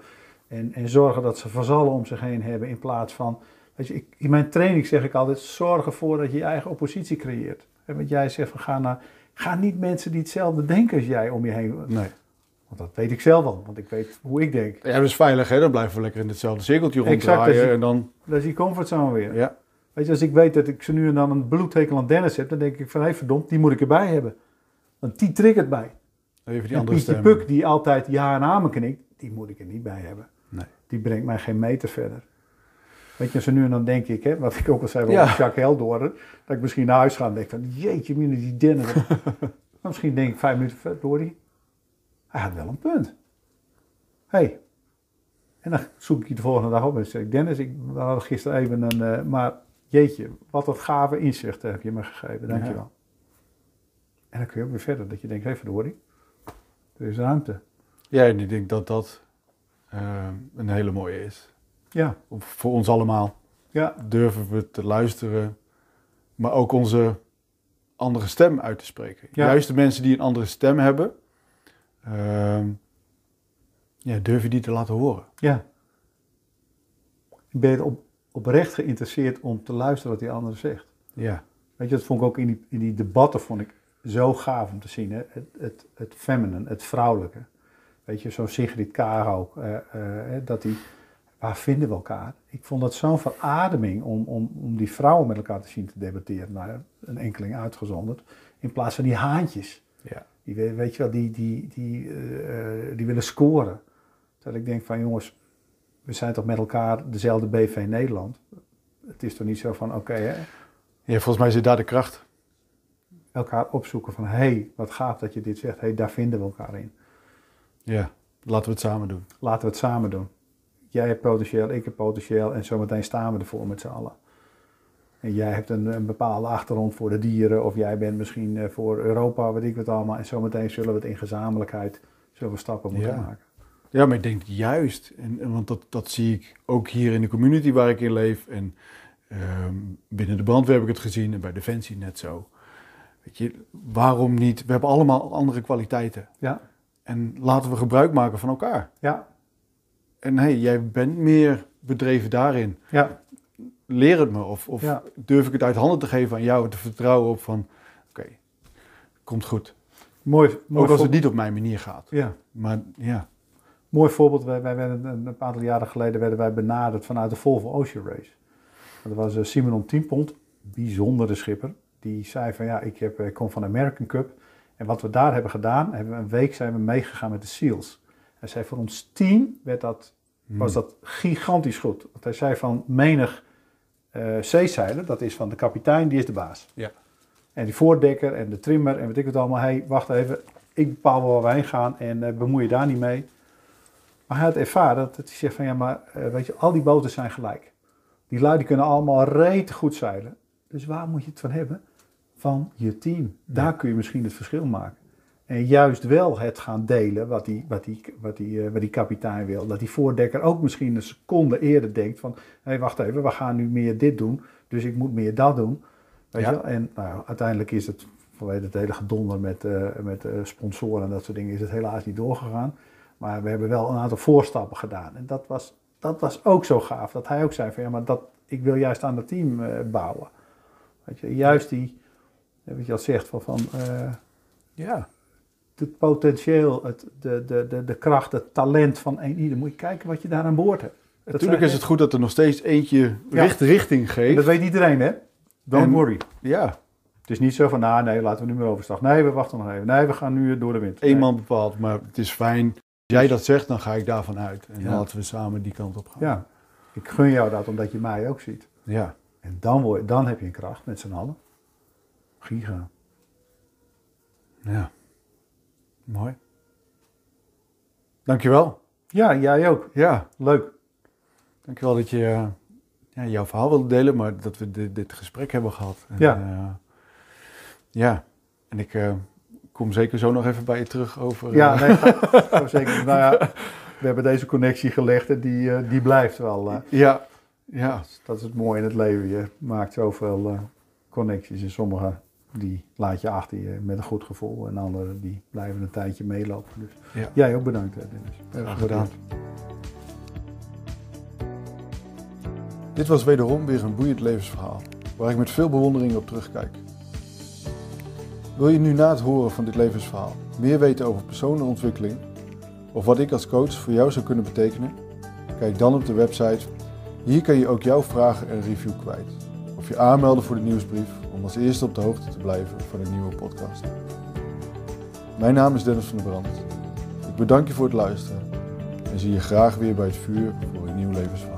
S2: en, en zorgen dat ze vazallen om zich heen hebben in plaats van... Weet je, ik, in mijn training zeg ik altijd, zorg ervoor dat je je eigen oppositie creëert. En wat jij zegt, van, ga, naar, ga niet mensen die hetzelfde denken als jij om je heen.
S1: nee.
S2: Want dat weet ik zelf al, want ik weet hoe ik denk.
S1: Ja, dat is veilig, hè? Dan blijven we lekker in hetzelfde cirkeltje
S2: Exact,
S1: ronddraaien.
S2: dat is-
S1: En dan,
S2: Dat is die comfortzone weer.
S1: ja,
S2: Weet je, als ik weet dat ik ze nu en dan een bloedhekel aan Dennis heb, dan denk ik van, hé verdomd, die moet ik erbij hebben. Want die triggert mij.
S1: even die
S2: en
S1: andere
S2: Pietje. Puk, die altijd ja en amen knikt, die moet ik er niet bij hebben.
S1: Nee.
S2: Die brengt mij geen meter verder. Weet je, zo nu en dan denk ik, hè, wat ik ook al zei
S1: Ja.
S2: over Jacques Heldoorn, dat ik misschien naar huis ga en denk van, jeetje, mina, die Dennis. maar misschien denk ik vijf minuten die. Hij had wel een punt. Hé. Hey. En dan zoek ik je de volgende dag op en zeg ik, Dennis, ik, hadden gisteren even een, eh, maar jeetje, wat een gave inzichten heb je me gegeven, dankjewel. En dan kun je ook weer verder, dat je denkt, hé hey, verdorie, er is ruimte.
S1: Ja, en ik denk dat dat eh, een hele mooie is.
S2: Ja,
S1: Voor ons allemaal.
S2: ja,
S1: Durven we te luisteren, maar ook onze andere stem uit te spreken.
S2: Ja.
S1: Juist de mensen die een andere stem hebben, ehm, ja, durf je die te laten horen.
S2: ja. Ik ben op, oprecht geïnteresseerd om te luisteren wat die ander zegt.
S1: Ja,
S2: Weet je, dat vond ik ook in die, in die debatten vond ik zo gaaf om te zien. Hè? Het, het, het feminine, het vrouwelijke. Weet je, zo'n Sigrid Kaag ook. eh, eh, dat die, waar vinden we elkaar? Ik vond dat zo'n verademing om, om, om die vrouwen met elkaar te zien te debatteren. Nou, ja, een enkeling uitgezonderd. In plaats van die haantjes.
S1: ja.
S2: Die, we- weet je wel, die, die, die, eh, eh, die willen scoren. Terwijl ik denk van jongens, we zijn toch met elkaar dezelfde BV Nederland. Het is toch niet zo van oké, hè,
S1: ja, volgens mij zit daar de kracht.
S2: elkaar opzoeken van hé, hey, wat gaaf dat je dit zegt. Hé, hey, daar vinden we elkaar in.
S1: Ja, laten we het samen doen.
S2: Laten we het samen doen. Jij hebt potentieel, ik heb potentieel en zometeen staan we ervoor met z'n allen. En jij hebt een, een bepaalde achtergrond voor de dieren of jij bent misschien eh, voor Europa, weet ik wat allemaal. En zometeen zullen we het in gezamenlijkheid, zullen we stappen moeten
S1: Ja.
S2: maken.
S1: Ja, maar ik denk juist, en, en want dat, dat zie ik ook hier in de community waar ik in leef. En ehm, binnen de brandweer heb ik het gezien en bij Defensie net zo. Weet je, waarom niet? We hebben allemaal andere kwaliteiten.
S2: Ja,
S1: En laten we gebruik maken van elkaar.
S2: ja,
S1: En hey, jij bent meer bedreven daarin.
S2: ja,
S1: Leer het me. Of, of
S2: Ja.
S1: durf ik het uit handen te geven aan jou, te vertrouwen op van, oké, komt goed.
S2: mooi. mooi
S1: Ook als het niet op mijn manier gaat.
S2: Ja,
S1: Maar ja,
S2: mooi voorbeeld. Wij, wij werden een, een aantal jaren geleden werden wij benaderd vanuit de Volvo Ocean Race. Dat was eh, Simon Tienpont, bijzondere schipper. Die zei van ja, ik, heb, ik kom van de American Cup. En wat we daar hebben gedaan, hebben we een week zijn we meegegaan met de SEALs. Hij zei voor ons team werd dat, was dat gigantisch goed. Want hij zei van menig eh zeezeiler, dat is van de kapitein, die is de baas.
S1: Ja.
S2: En die voordekker en de trimmer en weet ik wat allemaal. Hey, wacht even, ik bepaal wel waar wij heen gaan en eh, bemoei je daar niet mee. Maar hij had ervaren dat dat hij zegt van ja, maar eh, weet je, al die boten zijn gelijk. Die lui die kunnen allemaal rete goed zeilen. Dus waar moet je het van hebben? Van je team. Daar kun je misschien het verschil maken. En juist wel het gaan delen wat die, wat die, wat die, eh, wat die kapitein wil. Dat die voordekker ook misschien een seconde eerder denkt van... hé, hey, wacht even, we gaan nu meer dit doen, dus ik moet meer dat doen. Weet
S1: Ja.
S2: je wel? En nou, uiteindelijk is het, vanwege het hele gedonder met, eh, met eh, sponsoren en dat soort dingen... is het helaas niet doorgegaan. Maar we hebben wel een aantal voorstappen gedaan. En dat was, dat was ook zo gaaf, dat hij ook zei van... ja, maar dat, ik wil juist aan het team bouwen. Weet je, juist die, wat je al zegt, van... van
S1: Ja.
S2: Het potentieel, het, de, de, de, de kracht, het talent van een ieder. Moet je kijken wat je daar aan boord hebt. Dat
S1: Natuurlijk
S2: zijn-
S1: is het goed dat er nog steeds eentje
S2: Ja.
S1: richt, richting
S2: En
S1: geeft.
S2: dat weet iedereen, hè? Don't
S1: En-
S2: worry.
S1: Ja,
S2: Het is niet zo van, nou nee, laten we nu maar overstag. Nee, we wachten nog even. Nee, we gaan nu door de wind. Nee.
S1: man bepaalt, maar het is fijn. Als jij dat zegt, dan ga ik daarvan uit. En
S2: Ja.
S1: laten we samen die kant op gaan.
S2: Ja, ik gun jou dat omdat je mij ook ziet.
S1: Ja.
S2: En dan, word, dan heb je een kracht met z'n allen. Giga.
S1: ja. Mooi. Dankjewel.
S2: Ja, jij ook.
S1: Ja,
S2: Leuk.
S1: dankjewel dat je eh, ja, jouw verhaal wilde delen, maar dat we dit, dit gesprek hebben gehad. En,
S2: Ja.
S1: eh, ja, en ik eh, kom zeker zo nog even bij je terug over...
S2: Ja, nee, ga- zeker. Nou ja, we hebben deze connectie gelegd en die, die blijft wel.
S1: ja, ja,
S2: Dat is het mooie in het leven. Je maakt zoveel connecties. En sommige die laat je achter je met een goed gevoel. En andere die blijven een tijdje meelopen. Dus
S1: Ja.
S2: jij ook bedankt, Dennis.
S1: graag gedaan. Dit was wederom weer een boeiend levensverhaal, waar ik met veel bewondering op terugkijk. Wil je nu na het horen van dit levensverhaal meer weten over persoonlijke ontwikkeling of wat ik als coach voor jou zou kunnen betekenen? Kijk dan op de website. Hier kan je ook jouw vragen en review kwijt. Of je aanmelden voor de nieuwsbrief om als eerste op de hoogte te blijven van een nieuwe podcast. Mijn naam is Dennis van der Brand. Ik bedank je voor het luisteren en zie je graag weer bij het vuur voor een nieuw levensverhaal.